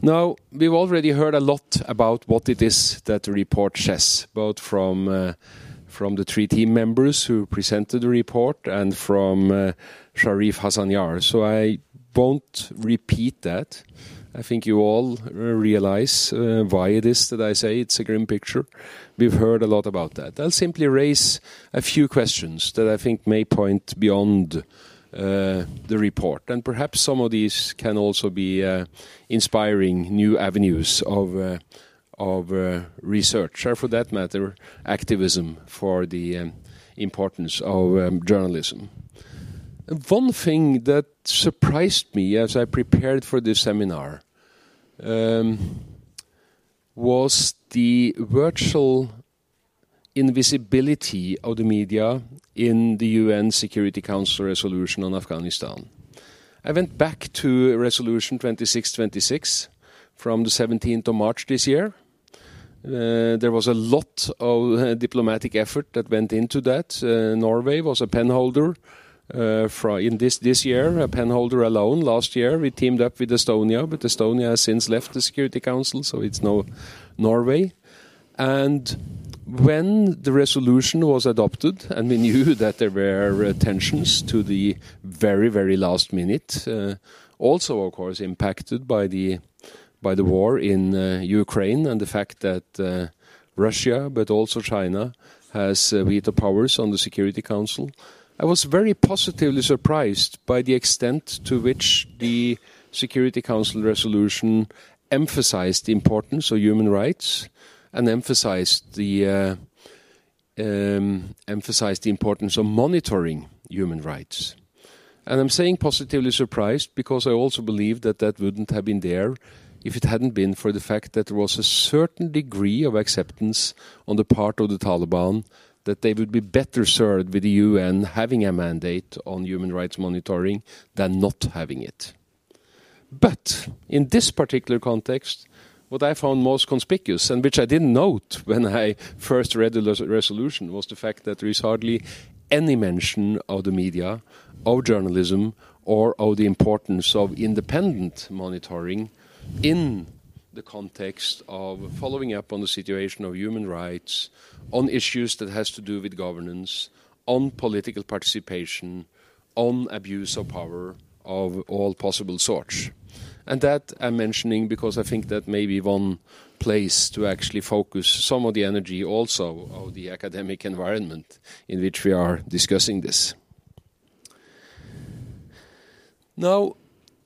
Now, we've already heard a lot about what it is that the report says, both from uh, the three team members who presented the report and from uh, Sharif Hassanyar. So I won't repeat that. I think you all realize uh, why it is that I say it's a grim picture. We've heard a lot about that. I'll simply raise a few questions that I think may point beyond uh, the report, and perhaps some of these can also be uh, inspiring new avenues of uh, of uh, research, or for that matter, activism for the um, importance of um, journalism. One thing that surprised me as I prepared for this seminar um, was the virtual invisibility of the media in the UN Security Council resolution on Afghanistan. I went back to resolution 2626 from the 17th of March this year. Uh, there was a lot of uh, diplomatic effort that went into that. Uh, Norway was a penholder in this this year, a penholder alone. Last year, we teamed up with Estonia, but Estonia has since left the Security Council, so it's no Norway. And when the resolution was adopted, and we knew that there were uh, tensions to the very, very last minute, uh, also, of course, impacted by the by the war in uh, Ukraine and the fact that uh, Russia, but also China, has uh, veto powers on the Security Council. I was very positively surprised by the extent to which the Security Council resolution emphasized the importance of human rights and emphasized the uh, um, emphasized the importance of monitoring human rights. And I'm saying positively surprised because I also believe that that wouldn't have been there if it hadn't been for the fact that there was a certain degree of acceptance on the part of the Taliban that they would be better served with the UN having a mandate on human rights monitoring than not having it. But in this particular context, what I found most conspicuous, and which I didn't note when I first read the resolution, was the fact that there is hardly any mention of the media, of journalism, or of the importance of independent monitoring in the context of following up on the situation of human rights, on issues that has to do with governance, on political participation, on abuse of power of all possible sorts. And that I'm mentioning because I think that may be one place to actually focus some of the energy also of the academic environment in which we are discussing this. Now,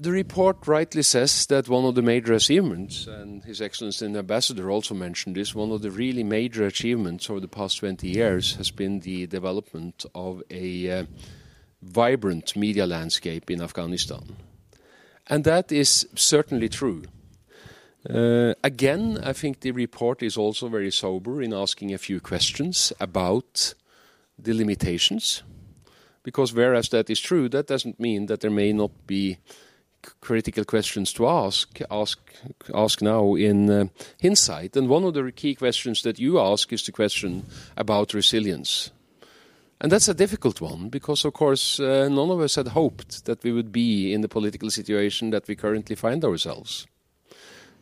the report rightly says that one of the major achievements, and His Excellency the Ambassador also mentioned this, one of the really major achievements over the past 20 years has been the development of a uh, vibrant media landscape in Afghanistan. And that is certainly true. Uh, again, I think the report is also very sober in asking a few questions about the limitations. Because whereas that is true, that doesn't mean that there may not be critical questions to ask ask ask now in uh, hindsight and one of the key questions that you ask is the question about resilience. And that's a difficult one because of course uh, none of us had hoped that we would be in the political situation that we currently find ourselves.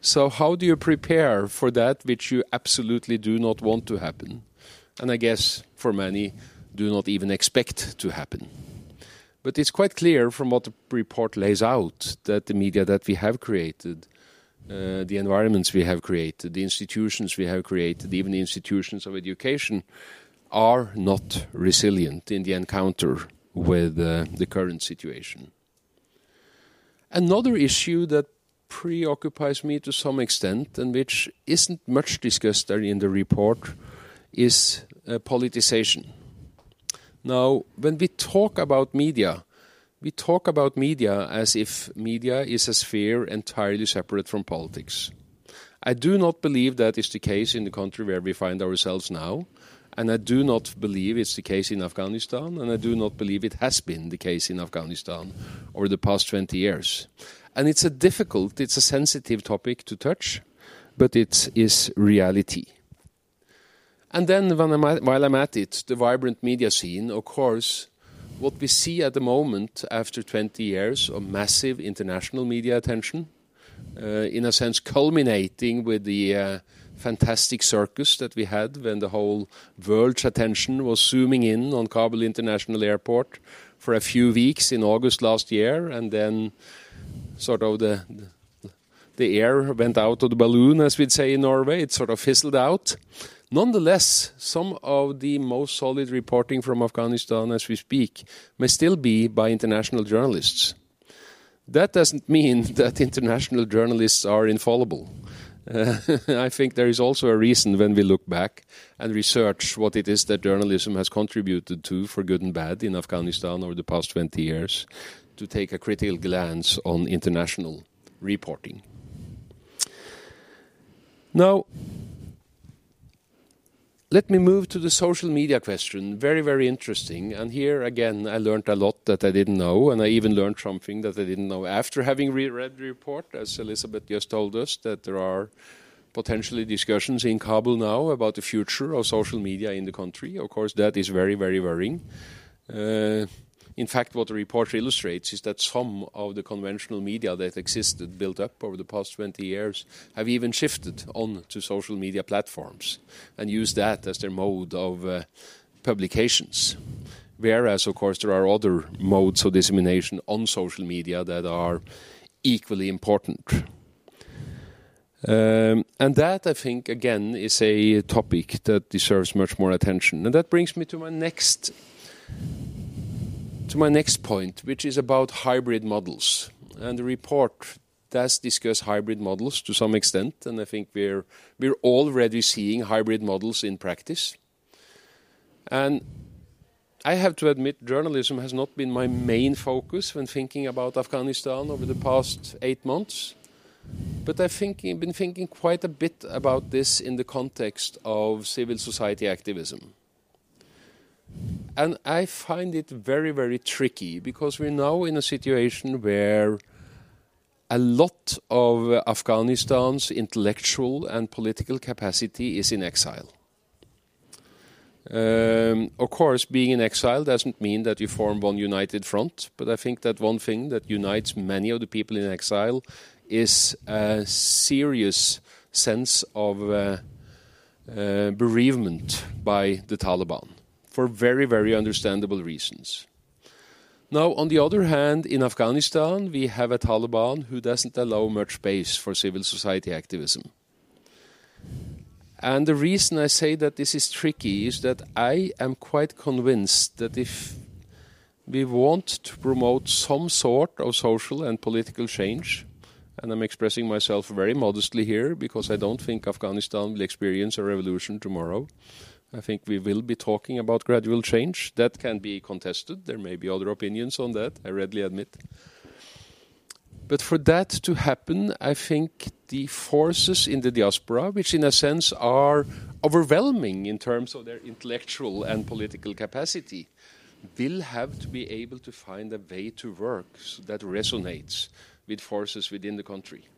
So how do you prepare for that which you absolutely do not want to happen? And i guess for many do not even expect to happen but it's quite clear from what the report lays out that the media that we have created, uh, the environments we have created, the institutions we have created, even the institutions of education, are not resilient in the encounter with uh, the current situation. Another issue that preoccupies me to some extent and which isn't much discussed in the report is uh, politicization. Now, when we talk about media, we talk about media as if media is a sphere entirely separate from politics. I do not believe that is the case in the country where we find ourselves now, and I do not believe it's the case in Afghanistan, and I do not believe it has been the case in Afghanistan over the past 20 years. And it's a difficult, it's a sensitive topic to touch, but it is reality. And then, I'm at, while I'm at it, the vibrant media scene, of course, what we see at the moment after 20 years of massive international media attention, uh, in a sense culminating with the uh, fantastic circus that we had when the whole world's attention was zooming in on Kabul International Airport for a few weeks in August last year, and then sort of the the air went out of the balloon, as we'd say in Norway. It sort of fizzled out. Nonetheless, some of the most solid reporting from Afghanistan as we speak may still be by international journalists. That doesn't mean that international journalists are infallible. Uh, I think there is also a reason when we look back and research what it is that journalism has contributed to, for good and bad, in Afghanistan over the past 20 years, to take a critical glance on international reporting. Now, let me move to the social media question. Very, very interesting. And here again, I learned a lot that I didn't know, and I even learned something that I didn't know after having read the report, as Elisabeth just told us, that there are potentially discussions in Kabul now about the future of social media in the country. Of course, that is very, very worrying. Uh, in fact, what the report illustrates is that some of the conventional media that existed, built up over the past 20 years, have even shifted on to social media platforms and use that as their mode of uh, publications. Whereas, of course, there are other modes of dissemination on social media that are equally important. Um, and that, I think, again, is a topic that deserves much more attention. And that brings me to my next to my next point, which is about hybrid models. And the report does discuss hybrid models to some extent, and I think we're we're already seeing hybrid models in practice. And I have to admit, journalism has not been my main focus when thinking about Afghanistan over the past eight months. But I've been thinking quite a bit about this in the context of civil society activism. And I find it very, very tricky because we're now in a situation where a lot of Afghanistan's intellectual and political capacity is in exile. Um, of course, being in exile doesn't mean that you form one united front, but I think that one thing that unites many of the people in exile is a serious sense of uh, uh, bereavement by the Taliban for very, very understandable reasons. Now, on the other hand, in Afghanistan, we have a Taliban who doesn't allow much space for civil society activism. And the reason I say that this is tricky is that I am quite convinced that if we want to promote some sort of social and political change, and I'm expressing myself very modestly here because I don't think Afghanistan will experience a revolution tomorrow. I think we will be talking about gradual change. That can be contested. There may be other opinions on that, I readily admit. But for that to happen, I think the forces in the diaspora, which in a sense are overwhelming in terms of their intellectual and political capacity, will have to be able to find a way to work that resonates with forces within the country.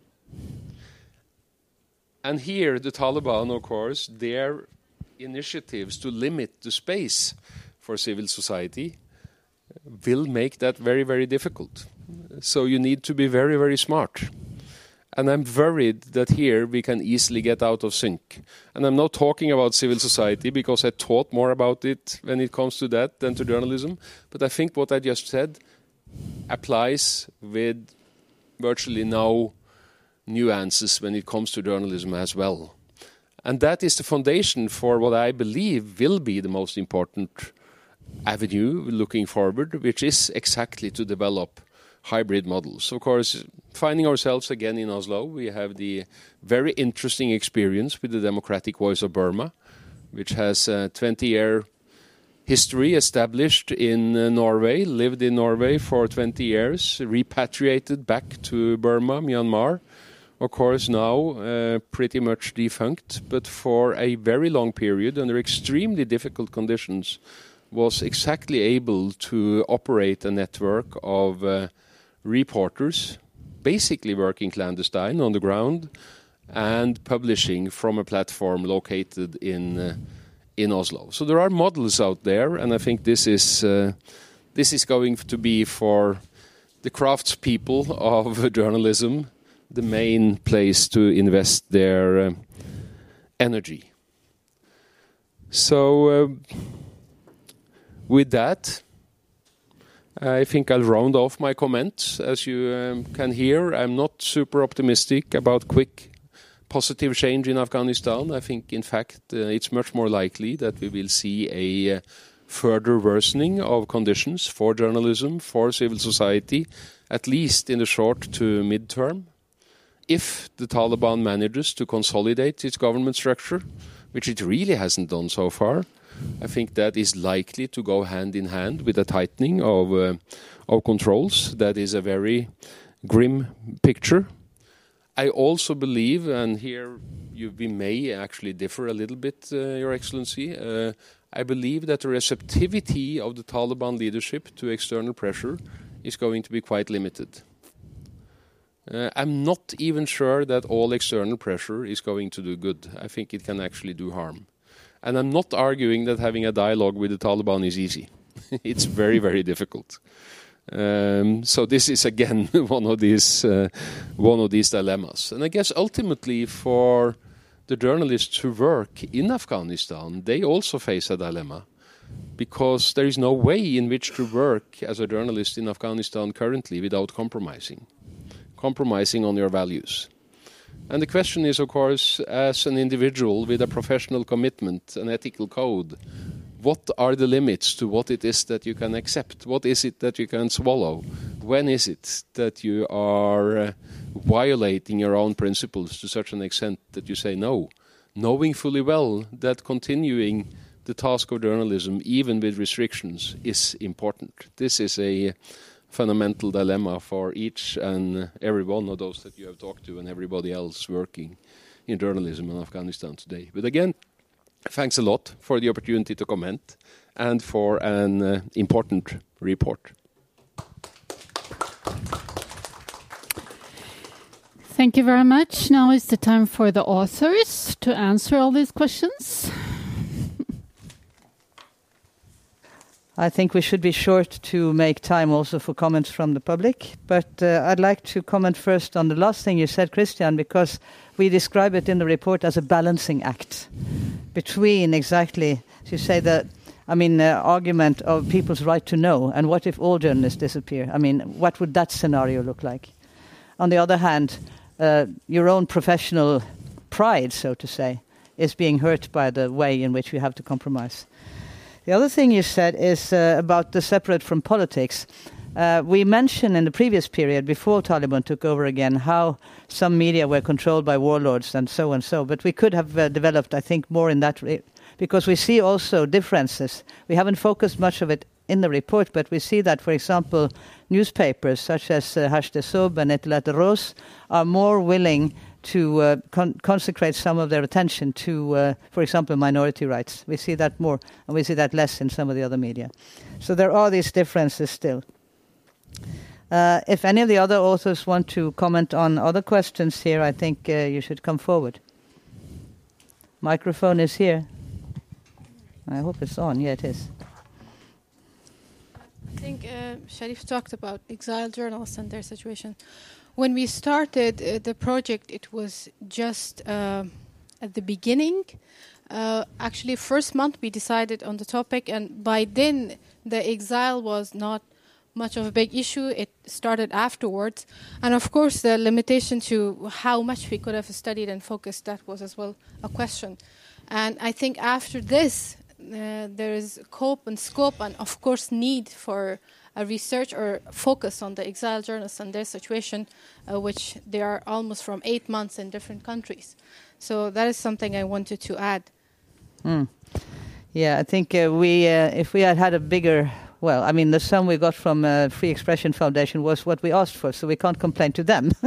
And here, the Taliban, of course, their initiatives to limit the space for civil society will make that very, very difficult. So you need to be very, very smart. And I'm worried that here we can easily get out of sync. And I'm not talking about civil society because I thought more about it when it comes to that than to journalism. But I think what I just said applies with virtually no nuances when it comes to journalism as well. And that is the foundation for what I believe will be the most important avenue looking forward, which is exactly to develop hybrid models. Of course, finding ourselves again in Oslo, we have the very interesting experience with the Democratic Voice of Burma, which has a 20 year history established in uh, Norway, lived in Norway for 20 years, repatriated back to Burma, Myanmar. Of course, now uh, pretty much defunct, but for a very long period, under extremely difficult conditions, was exactly able to operate a network of uh, reporters, basically working clandestine on the ground and publishing from a platform located in uh, in Oslo. So there are models out there, and I think this is uh, this is going to be for the craftspeople of journalism the main place to invest their uh, energy. So, uh, with that, I think I'll round off my comments. As you um, can hear, I'm not super optimistic about quick positive change in Afghanistan. I think, in fact, uh, it's much more likely that we will see a further worsening of conditions for journalism, for civil society, at least in the short to mid term. If the Taliban manages to consolidate its government structure, which it really hasn't done so far, I think that is likely to go hand in hand with a tightening of, uh, of controls. That is a very grim picture. I also believe, and here you, we may actually differ a little bit, uh, Your Excellency. Uh, I believe that the receptivity of the Taliban leadership to external pressure is going to be quite limited. Uh, I'm not even sure that all external pressure is going to do good. I think it can actually do harm. And I'm not arguing that having a dialogue with the Taliban is easy. it's very, very difficult. Um, so this is again one of these uh, one of these dilemmas, and I guess ultimately for the journalists who work in Afghanistan, they also face a dilemma because there is no way in which to work as a journalist in Afghanistan currently without compromising, compromising on your values. And the question is, of course, as an individual with a professional commitment, an ethical code, what are the limits to what it is that you can accept? What is it that you can swallow? When is it that you are uh, violating your own principles to such an extent that you say no, knowing fully well that continuing the task of journalism, even with restrictions, is important. This is a fundamental dilemma for each and every one of those that you have talked to and everybody else working in journalism in Afghanistan today. But again, thanks a lot for the opportunity to comment and for an uh, important report. Thank you very much. Now is the time for the authors to answer all these questions. I think we should be short to make time also for comments from the public. But uh, I'd like to comment first on the last thing you said, Kristian, because we describe it in the report as a balancing act between exactly, as you say, the I mean, uh, argument of people's right to know, and what if all journalists disappear? I mean, what would that scenario look like? On the other hand, uh, your own professional pride, so to say, is being hurt by the way in which we have to compromise. The other thing you said is uh, about the separate from politics. Uh, we mentioned in the previous period, before Taliban took over again, how some media were controlled by warlords and so and so. But we could have uh, developed, I think, more in that because we see also differences. We haven't focused much of it in the report, but we see that, for example, newspapers such as uh, Sob and Etilaat Roz are more willing to uh, con- consecrate some of their attention to, uh, for example, minority rights. We see that more, and we see that less in some of the other media. So there are these differences still. Uh, if any of the other authors want to comment on other questions here, I think uh, you should come forward. Microphone is here. I hope it's on. Yeah, it is. I think uh, Sharif talked about exiled journalists and their situation when we started uh, the project, it was just uh, at the beginning. Uh, actually, first month we decided on the topic, and by then the exile was not much of a big issue. It started afterwards, and of course the limitation to how much we could have studied and focused that was as well a question. And I think after this, uh, there is scope and scope, and of course need for a research or focus on the exiled journalists and their situation, uh, which they are almost from eight months in different countries. So that is something I wanted to add. Mm. Yeah, I think uh, we, uh, if we had had a bigger, well, I mean, the sum we got from uh, Free Expression Foundation was what we asked for, so we can't complain to them.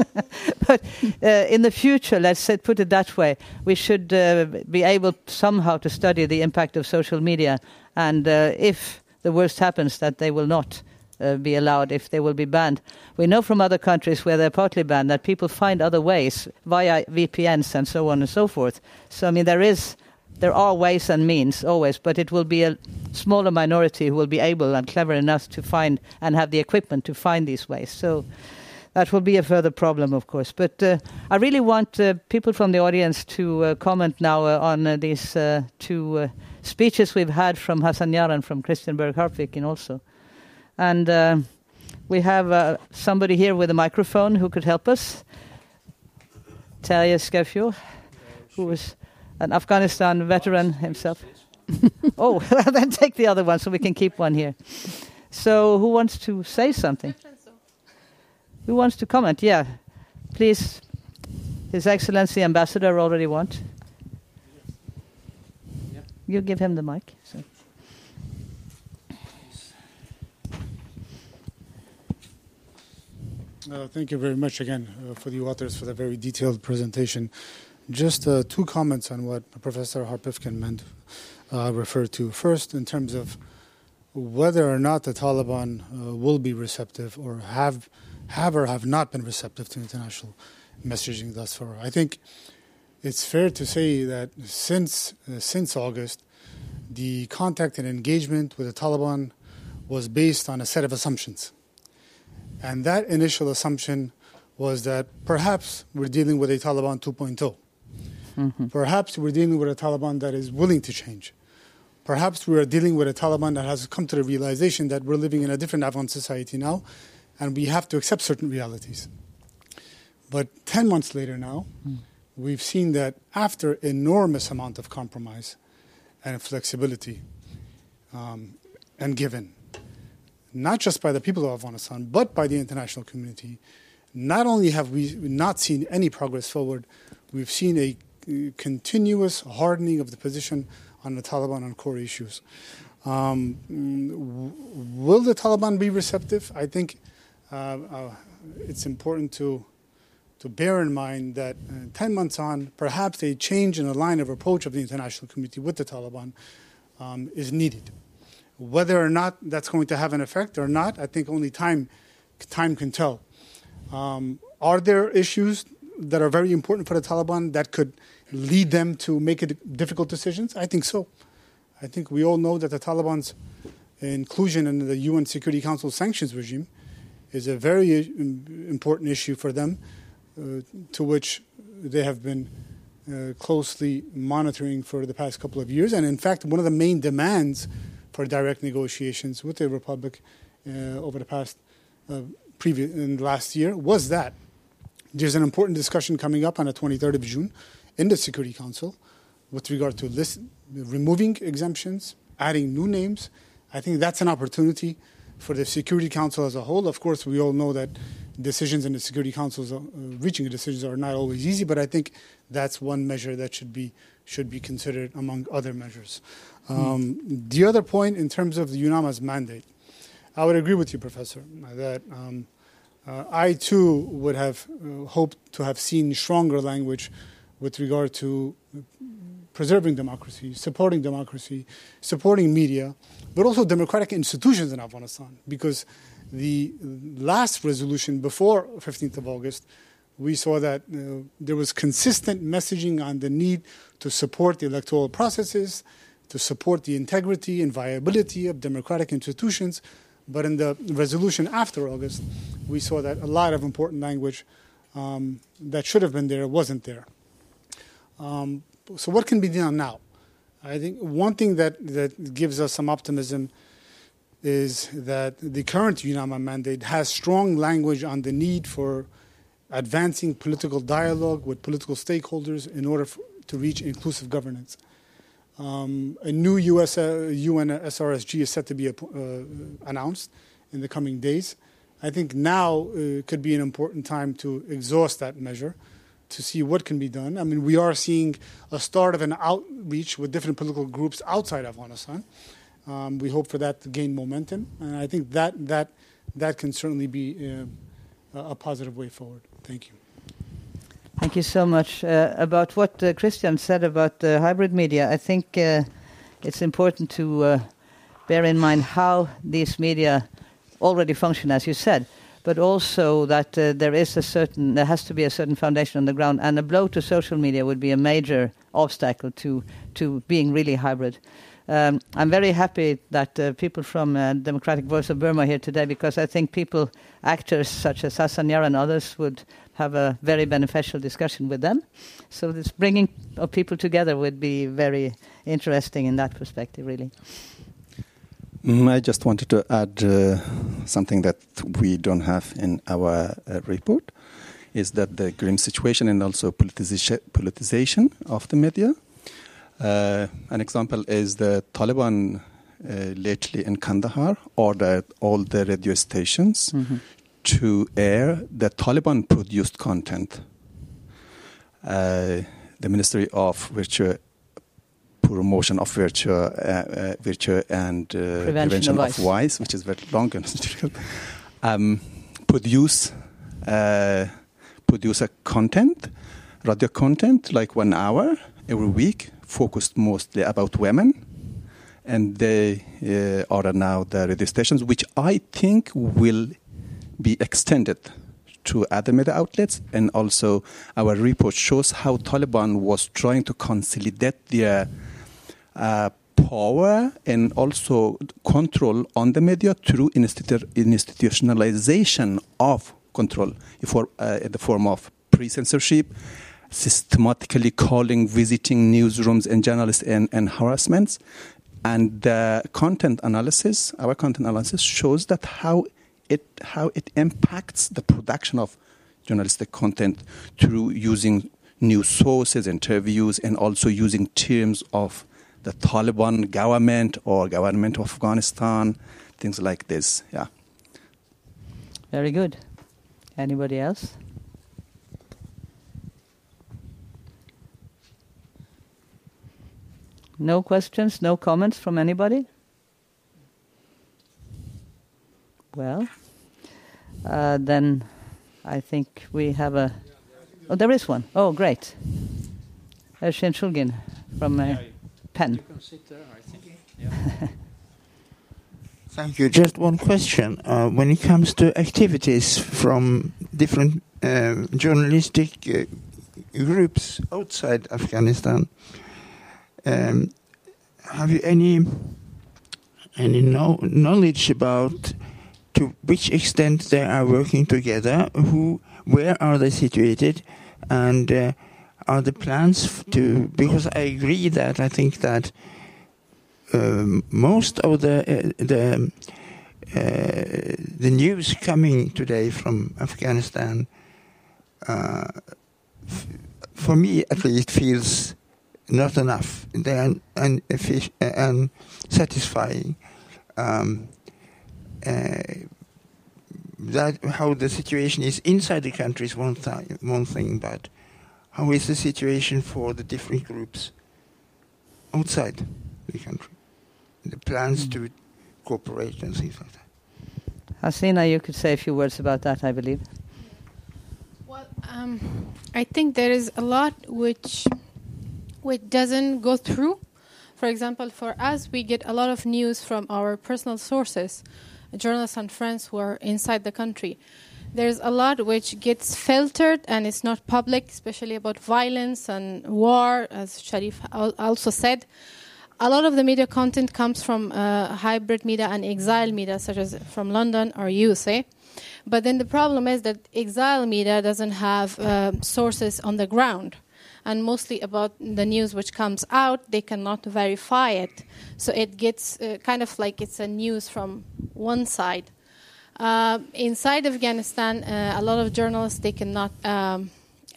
but uh, in the future, let's put it that way, we should uh, be able somehow to study the impact of social media, and if the worst happens, that they will not uh, be allowed if they will be banned. We know from other countries where they're partly banned that people find other ways via VPNs and so on and so forth. So I mean there is there are ways and means always, but it will be a smaller minority who will be able and clever enough to find and have the equipment to find these ways. So that will be a further problem, of course. But uh, I really want uh, people from the audience to uh, comment now uh, on uh, these two speeches we've had from Hassan Yar and from Kristian Berg Harpviken also. And uh, we have uh, somebody here with a microphone who could help us. Talia Skefio, who is an Afghanistan veteran himself. oh, then take the other one so we can keep one here. So, who wants to say something? Who wants to comment? Yeah, please. His Excellency Ambassador already want. You give him the mic. So. Uh, thank you very much again uh, for the authors for the very detailed presentation. Just uh, two comments on what Professor Harpviken meant uh, referred to. First, in terms of whether or not the Taliban uh, will be receptive or have have or have not been receptive to international messaging thus far. I think it's fair to say that since uh, since August, the contact and engagement with the Taliban was based on a set of assumptions and that initial assumption was that perhaps we're dealing with a Taliban 2.0. Mm-hmm. Perhaps we're dealing with a Taliban that is willing to change. Perhaps we are dealing with a Taliban that has come to the realization that we're living in a different Afghan society now and we have to accept certain realities. But 10 months later now, mm. we've seen that after enormous amount of compromise and flexibility um, and given, not just by the people of Afghanistan, but by the international community. Not only have we not seen any progress forward, we've seen a continuous hardening of the position on the Taliban on core issues. Um, will the Taliban be receptive? I think uh, uh, it's important to to bear in mind that uh, 10 months on, perhaps a change in the line of approach of the international community with the Taliban um, is needed. Whether or not that's going to have an effect or not, I think only time time can tell. Um, are there issues that are very important for the Taliban that could lead them to make difficult decisions? I think so. I think we all know that the Taliban's inclusion in the UN Security Council sanctions regime is a very important issue for them, uh, to which they have been uh, closely monitoring for the past couple of years. And in fact, one of the main demands for direct negotiations with the Republic uh, over the past uh, previous in last year was that there's an important discussion coming up on the 23rd of June in the Security Council with regard to list, removing exemptions, adding new names. I think that's an opportunity for the Security Council as a whole. Of course, we all know that decisions in the Security Council, uh, reaching decisions, are not always easy. But I think that's one measure that should be should be considered among other measures. Um, mm. The other point, in terms of the UNAMA's mandate, I would agree with you, Professor, that um, uh, I too would have uh, hoped to have seen stronger language with regard to preserving democracy, supporting democracy, supporting media, but also democratic institutions in Afghanistan. Because the last resolution before 15th of August, we saw that uh, there was consistent messaging on the need to support the electoral processes, to support the integrity and viability of democratic institutions. But in the resolution after August, we saw that a lot of important language um, that should have been there wasn't there. Um, so what can be done now? I think one thing that, that gives us some optimism is that the current UNAMA mandate has strong language on the need for advancing political dialogue with political stakeholders in order for, to reach inclusive governance. Um, a new US, uh, UN SRSG is set to be uh, announced in the coming days. I think now uh, could be an important time to exhaust that measure to see what can be done. I mean, we are seeing a start of an outreach with different political groups outside Afghanistan. Um, we hope for that to gain momentum, and I think that that that can certainly be uh, a positive way forward. Thank you. Thank you so much. Uh, about what uh, Kristian said about the hybrid media, I think uh, it's important to uh, bear in mind how these media already function, as you said but also that uh, there is a certain there has to be a certain foundation on the ground, and a blow to social media would be a major obstacle to to being really hybrid. Um, I'm very happy that uh, people from uh, Democratic Voice of Burma are here today because I think people, actors such as Hassan Yar and others, would have a very beneficial discussion with them. So this bringing of people together would be very interesting in that perspective, really. Mm, I just wanted to add uh, something that we don't have in our uh, report is that the grim situation and also politici- politicization of the media. Uh, an example is the Taliban uh, lately in Kandahar ordered all the radio stations mm-hmm. To air the Taliban produced content. Uh, the Ministry of Virtue promotion of virtue, uh, uh, virtue and uh, prevention, prevention, of, vice. which is very long and um, produce produce a content, radio content, like one hour every week, focused mostly about women. And they uh, are now the radio stations, which I think will be extended to other media outlets. And also, our report shows how Taliban was trying to consolidate their uh, power and also control on the media through institu- institutionalization of control uh, in the form of pre-censorship, systematically calling, visiting newsrooms and journalists and, and harassments. And the content analysis, our content analysis shows that how it, how it impacts the production of journalistic content through using new sources, interviews, and also using terms of the Taliban government or government of Afghanistan, things like this. Yeah. Very good. Anybody else? No questions, no comments from anybody? Well, uh, then I think we have a. Oh, there is one. Oh, great. Ershin Shulgin from uh, PEN. Thank you. Just one question. Uh, when it comes to activities from different uh, journalistic uh, groups outside Afghanistan, um, have you any any know knowledge about to which extent they are working together? Who, where are they situated, and uh, are the plans to? Because I agree that I think that um, most of the uh, the uh, the news coming today from Afghanistan, uh, f- for me at least, feels not enough. They are. Un- unsatisfying. Um, uh, that how the situation is inside the country is one, th- one thing, but how is the situation for the different groups outside the country? The plans to cooperate and things like that. Hasina, you could say a few words about that, I believe. Well, um, I think there is a lot which which doesn't go through. For example, for us, we get a lot of news from our personal sources, journalists and friends who are inside the country. There's a lot which gets filtered and it's not public, especially about violence and war, as Sharif also said. A lot of the media content comes from uh, hybrid media and exile media, such as from London or USA. But then the problem is that exile media doesn't have uh, sources on the ground. And mostly about the news which comes out, they cannot verify it. So it gets uh, kind of like it's a news from one side. Uh, inside Afghanistan, uh, a lot of journalists they cannot, um,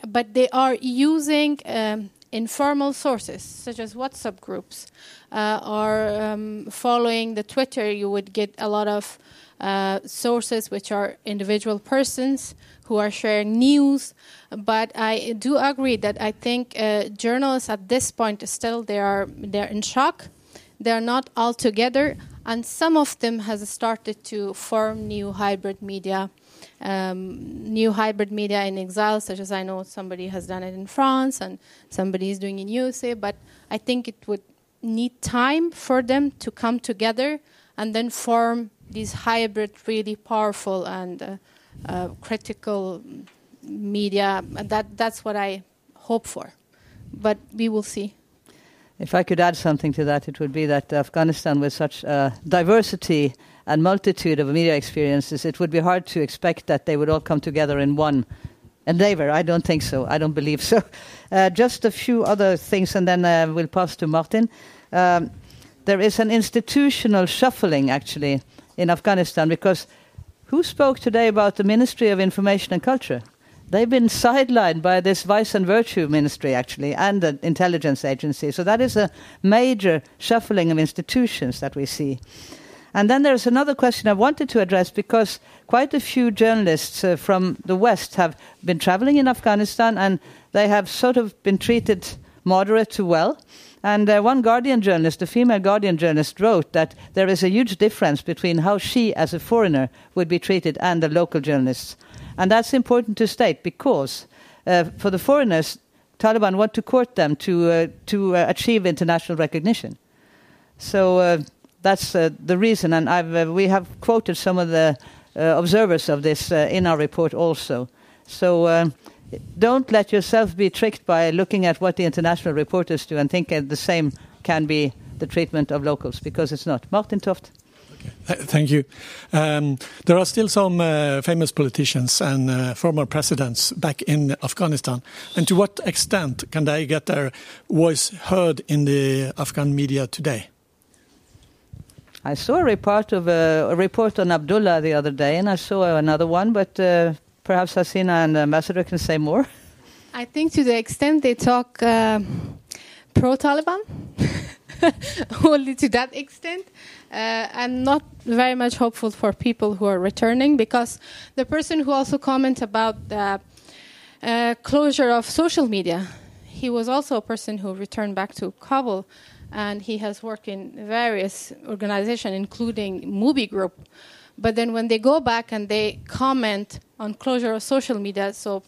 but they are using um, informal sources such as WhatsApp groups uh, or um, following the Twitter. You would get a lot of uh, sources which are individual persons who are sharing news. But I do agree that I think uh, journalists at this point still they are they're in shock. They're not all together, and some of them has started to form new hybrid media. Um, new hybrid media in exile, such as I know somebody has done it in France and somebody is doing in USA. But I think it would need time for them to come together and then form these hybrid, really powerful and uh, uh, critical media. That that's what I hope for. But we will see. If I could add something to that, it would be that Afghanistan, with such uh, diversity and multitude of media experiences, it would be hard to expect that they would all come together in one endeavor. I don't think so. I don't believe so. Uh, just a few other things, and then uh, we'll pass to Martin. Um, there is an institutional shuffling, actually, in Afghanistan, because who spoke today about the Ministry of Information and Culture? They've been sidelined by this Vice and Virtue Ministry, actually, and the intelligence agency. So that is a major shuffling of institutions that we see. And then there's another question I wanted to address because quite a few journalists uh, from the West have been traveling in Afghanistan and they have sort of been treated moderate to well. And uh, one Guardian journalist, a female Guardian journalist, wrote that there is a huge difference between how she, as a foreigner, would be treated and the local journalists. And that's important to state because uh, for the foreigners, Taliban want to court them to, uh, to uh, achieve international recognition. So uh, that's uh, the reason. And I've, we have quoted some of the observers of this in our report also. So don't let yourself be tricked by looking at what the international reporters do and think the same can be the treatment of locals because it's not. Martin Toft. Okay. Thank you. Um, there are still some uh, famous politicians and uh, former presidents back in Afghanistan. And to what extent can they get their voice heard in the Afghan media today? I saw a report of uh, a report on Abdullah the other day, and I saw another one, but uh, perhaps Hasina and the ambassador can say more. I think to the extent they talk uh, pro Taliban, only to that extent. Uh, I'm not very much hopeful for people who are returning because the person who also commented about the uh, closure of social media, he was also a person who returned back to Kabul. and he has worked in various organizations, including Moby Group. But then when they go back and they comment on closure of social media, so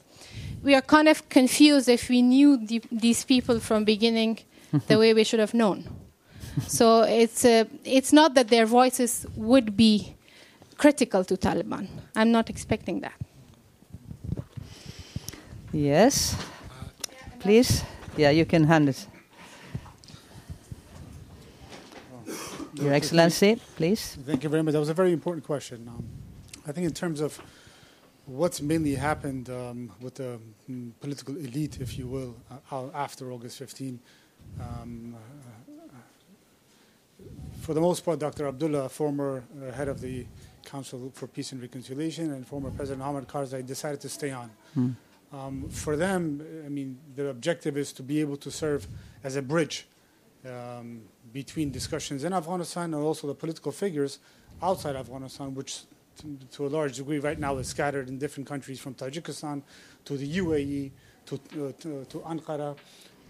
we are kind of confused if we knew the, these people from beginning the way we should have known. So it's uh, it's not that their voices would be critical to Taliban. I'm not expecting that. Yes, please. Yeah, you can hand it. Your Excellency, please. Thank you very much. That was a very important question. Um, I think in terms of what's mainly happened um, with the mm, political elite, if you will, uh, after August 15. Um, for the most part, Dr. Abdullah, former uh, head of the Council for Peace and Reconciliation, and former President Hamid Karzai decided to stay on. Mm. Um, for them, I mean, the objective is to be able to serve as a bridge um, between discussions in Afghanistan and also the political figures outside Afghanistan, which to, to, a large degree right now is scattered in different countries from Tajikistan to the UAE to, uh, to, to, Ankara,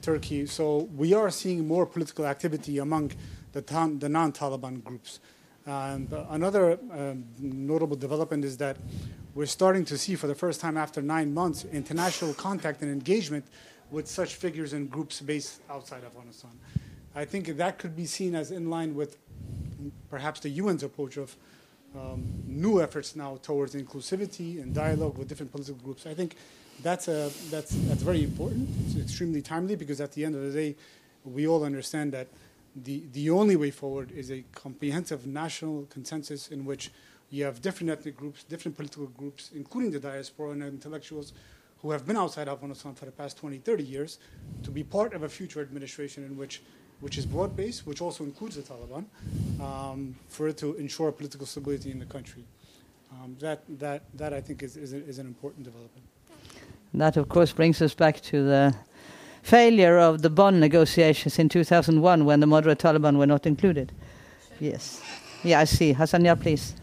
Turkey. So we are seeing more political activity among the, the non Taliban groups. Uh, another um, notable development is that we're starting to see for the first time after nine months international contact and engagement with such figures and groups based outside Afghanistan. I think that could be seen as in line with perhaps the UN's approach of um, new efforts now towards inclusivity and dialogue with different political groups. I think that's, a, that's, that's very important. It's extremely timely because at the end of the day, we all understand that the, the only way forward is a comprehensive national consensus in which you have different ethnic groups, different political groups, including the diaspora and intellectuals who have been outside Afghanistan for the past 20, 30 years, to be part of a future administration in which which is broad based, which also includes the Taliban, um, for it to ensure political stability in the country. Um, that, that, that I think is, is, a, is an important development. That, of course, brings us back to the failure of the Bonn negotiations in 2001 when the moderate Taliban were not included. Yes. Yeah, I see. Hassan please.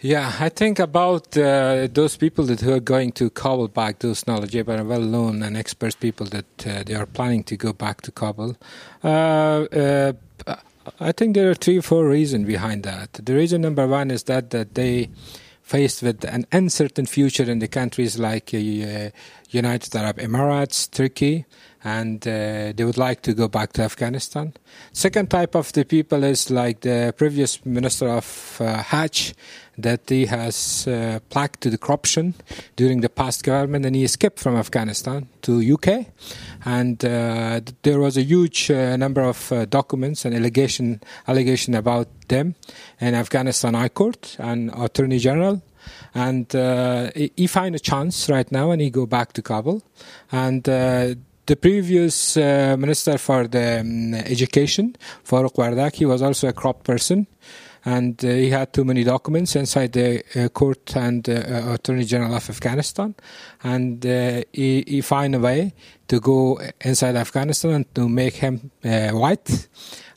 Yeah, I think about uh, those people that who are going to Kabul back, those knowledgeable and well-known and expert people that uh, they are planning to go back to Kabul. Uh, uh I think there are three or four reasons behind that. The reason number one is that that they faced with an uncertain future in the countries like uh, United Arab Emirates, Turkey, and uh, they would like to go back to Afghanistan. Second type of the people is like the previous minister of uh, Hajj, that he has uh, plagued to the corruption during the past government, and he escaped from Afghanistan to UK, and uh, there was a huge uh, number of uh, documents and allegation allegation about them in Afghanistan High Court and Attorney General. And uh, he find a chance right now and he go back to Kabul. And uh, the previous uh, minister for the um, education, Farooq Wardak, he was also a corrupt person, and uh, he had too many documents inside the uh, court and uh, Attorney General of Afghanistan, and uh, he, he found a way to go inside Afghanistan and to make him uh, white,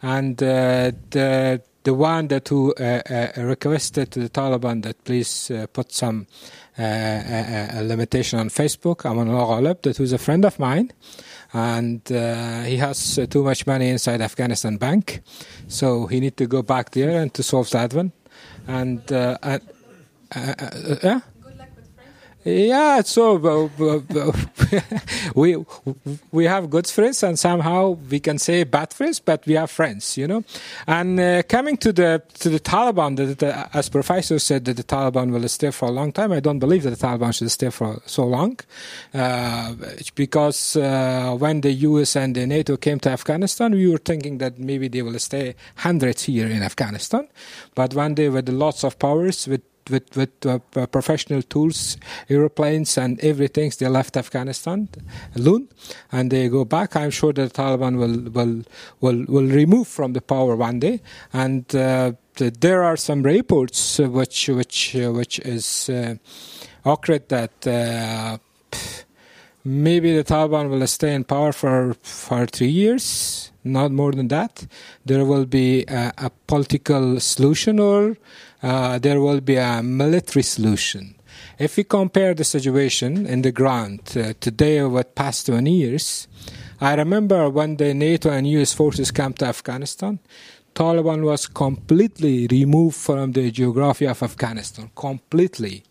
and the the one that who requested to the Taliban that please put some limitation on Facebook. Aman Ghalib, that was a friend of mine, and uh, he has uh, too much money inside Afghanistan bank, so he need to go back there and to solve that one. And, uh, and uh, uh, uh, yeah, so uh, we we have good friends, and somehow we can say bad friends, but we are friends, you know. And uh, coming to the to the Taliban, the, the, as Professor said that the Taliban will stay for a long time. I don't believe that the Taliban should stay for so long, uh, because uh, when the U.S. and the NATO came to Afghanistan, we were thinking that maybe they will stay hundreds here in Afghanistan, but when they with lots of powers with with with uh, professional tools, airplanes and everything. They left Afghanistan alone, and they go back. I'm sure the Taliban will will will will remove from the power one day, and uh, the, there are some reports uh, which which uh, which is uh, accurate that. Uh, maybe the Taliban will stay in power for for three years, not more than that. There will be a, a political solution, or uh, there will be a military solution. If we compare the situation in the ground uh, today with past 20 years, I remember when the NATO and US forces came to Afghanistan, Taliban was completely removed from the geography of Afghanistan, completely.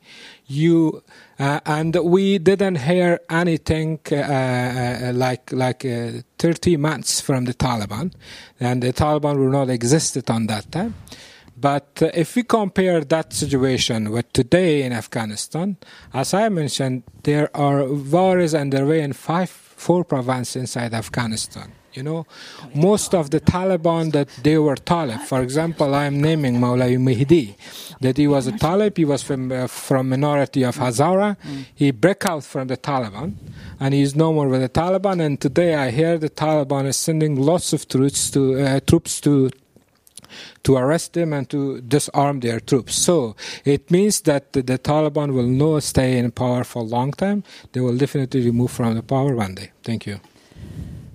You uh, and we didn't hear anything uh, uh, like like uh, 30 months from the Taliban, and the Taliban were not existed on that time. But uh, if we compare that situation with today in Afghanistan, as I mentioned, there are wars underway in five, four provinces inside Afghanistan. You know, most of the Taliban that they were Talib. For example, I am naming Maulai Mehdi, that he was a Talib. He was from uh, from minority of Hazara. He broke out from the Taliban, and he is no more with the Taliban. And today, I hear the Taliban is sending lots of troops to uh, troops to to arrest them and to disarm their troops. So it means that the, the Taliban will not stay in power for a long time. They will definitely remove from the power one day. Thank you.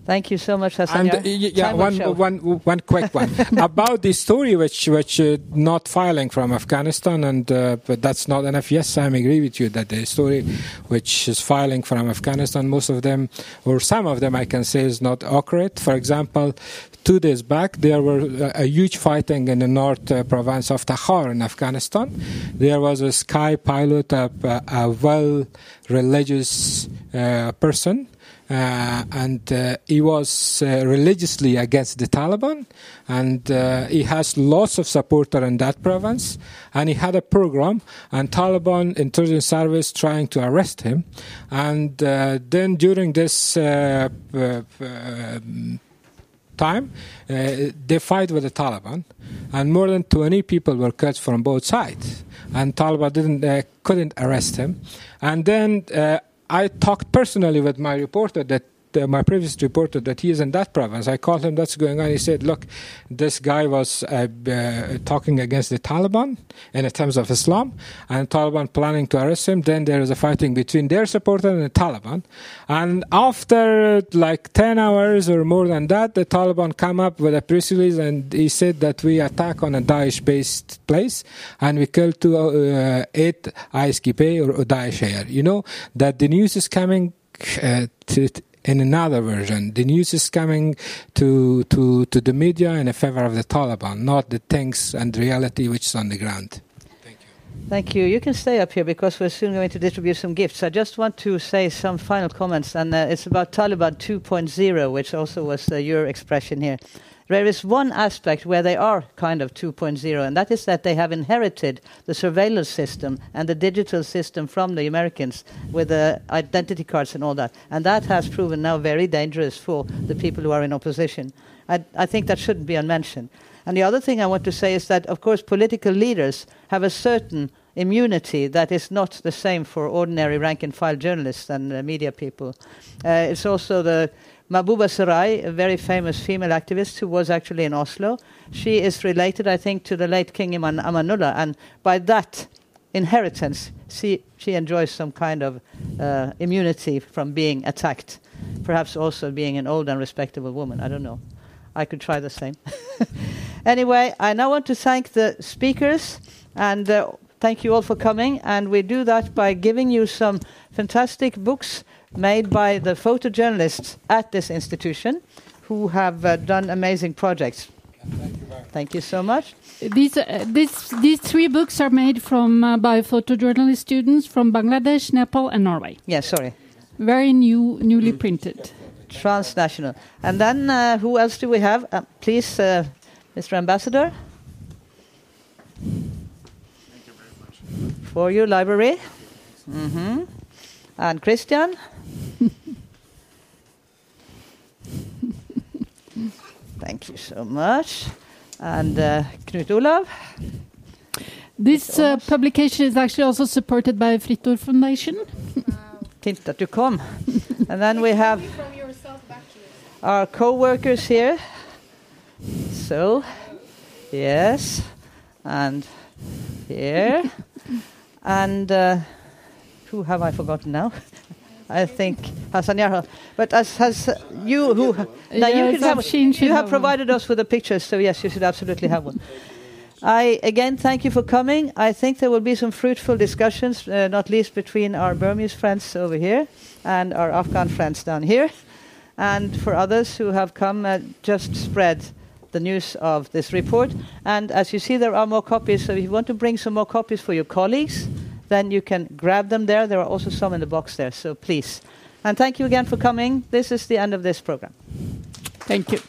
Thank you so much, Hassan. And uh, yeah, one, one, one quick one about the story which which uh, not filing from Afghanistan, and uh, but that's not enough. Yes, I agree with you that the story which is filing from Afghanistan, most of them or some of them, I can say, is not accurate. For example, two days back, there were a, a huge fighting in the north uh, province of Takhar in Afghanistan. There was a sky pilot, a, a well religious uh, person. Uh, and uh, he was uh, religiously against the Taliban, and uh, he has lots of supporters in that province. And he had a program, and Taliban intelligence service trying to arrest him. And uh, then during this uh, time, they fight with the Taliban, and more than 20 people were killed from both sides. And Taliban didn't couldn't arrest him, and then. I talked personally with my reporter that uh, my previous reporter that he is in that province. I called him, that's going on. He said, look, this guy was uh, uh, talking against the Taliban in terms of Islam, and Taliban planning to arrest him. Then there is a fighting between their supporter and the Taliban. And after like 10 hours or more than that, the Taliban come up with a press release and he said that we attack on a Daesh-based place and we killed two, uh, eight ISKP or Daesh. You know, that the news is coming uh, to in another version. The news is coming to, to, to the media in favor of the Taliban, not the things and reality which is on the ground. Thank you. Thank you. You can stay up here because we're soon going to distribute some gifts. I just want to say some final comments, and uh, it's about Taliban 2.0, which also was uh, your expression here. There is one aspect where they are kind of 2.0, and that is that they have inherited the surveillance system and the digital system from the Americans with the identity cards and all that. And that has proven now very dangerous for the people who are in opposition. I, I think that shouldn't be unmentioned. And the other thing I want to say is that, of course, political leaders have a certain immunity that is not the same for ordinary rank and file journalists and uh, media people. Uh, it's also the Mahbouba Seraj, a very famous female activist who was actually in Oslo. She is related, I think, to the late King Iman Amanullah, and by that inheritance, she, she enjoys some kind of uh, immunity from being attacked. Perhaps also being an old and respectable woman. I don't know. I could try the same. anyway, I now want to thank the speakers and uh, thank you all for coming. And we do that by giving you some fantastic books made by the photojournalists at this institution who have uh, done amazing projects. Thank you, Thank you so much. These, uh, this, these three books are made from uh, by photojournalist students from Bangladesh, Nepal, and Norway. Yes, yeah, sorry. Very new, newly printed. Transnational. And then uh, who else do we have? Uh, please, uh, Mr. Ambassador. Thank you very much. For your library. Mm-hmm. And Kristian. Thank you so much. And uh, Knut Olav. This uh, publication is actually also supported by Fritt Ord Foundation. Fint that you come. and then we have our co-workers here. So, yes, and here, and uh, who have I forgotten now? I think Hassan Yarhal. But as has you who now you, have, you have provided us with the pictures, so yes, you should absolutely have one. I again thank you for coming. I think there will be some fruitful discussions, uh, not least between our Burmese friends over here and our Afghan friends down here. And for others who have come, uh, just spread the news of this report. And as you see, there are more copies. So if you want to bring some more copies for your colleagues, then you can grab them there. There are also some in the box there. So please. And thank you again for coming. This is the end of this program. Thank you.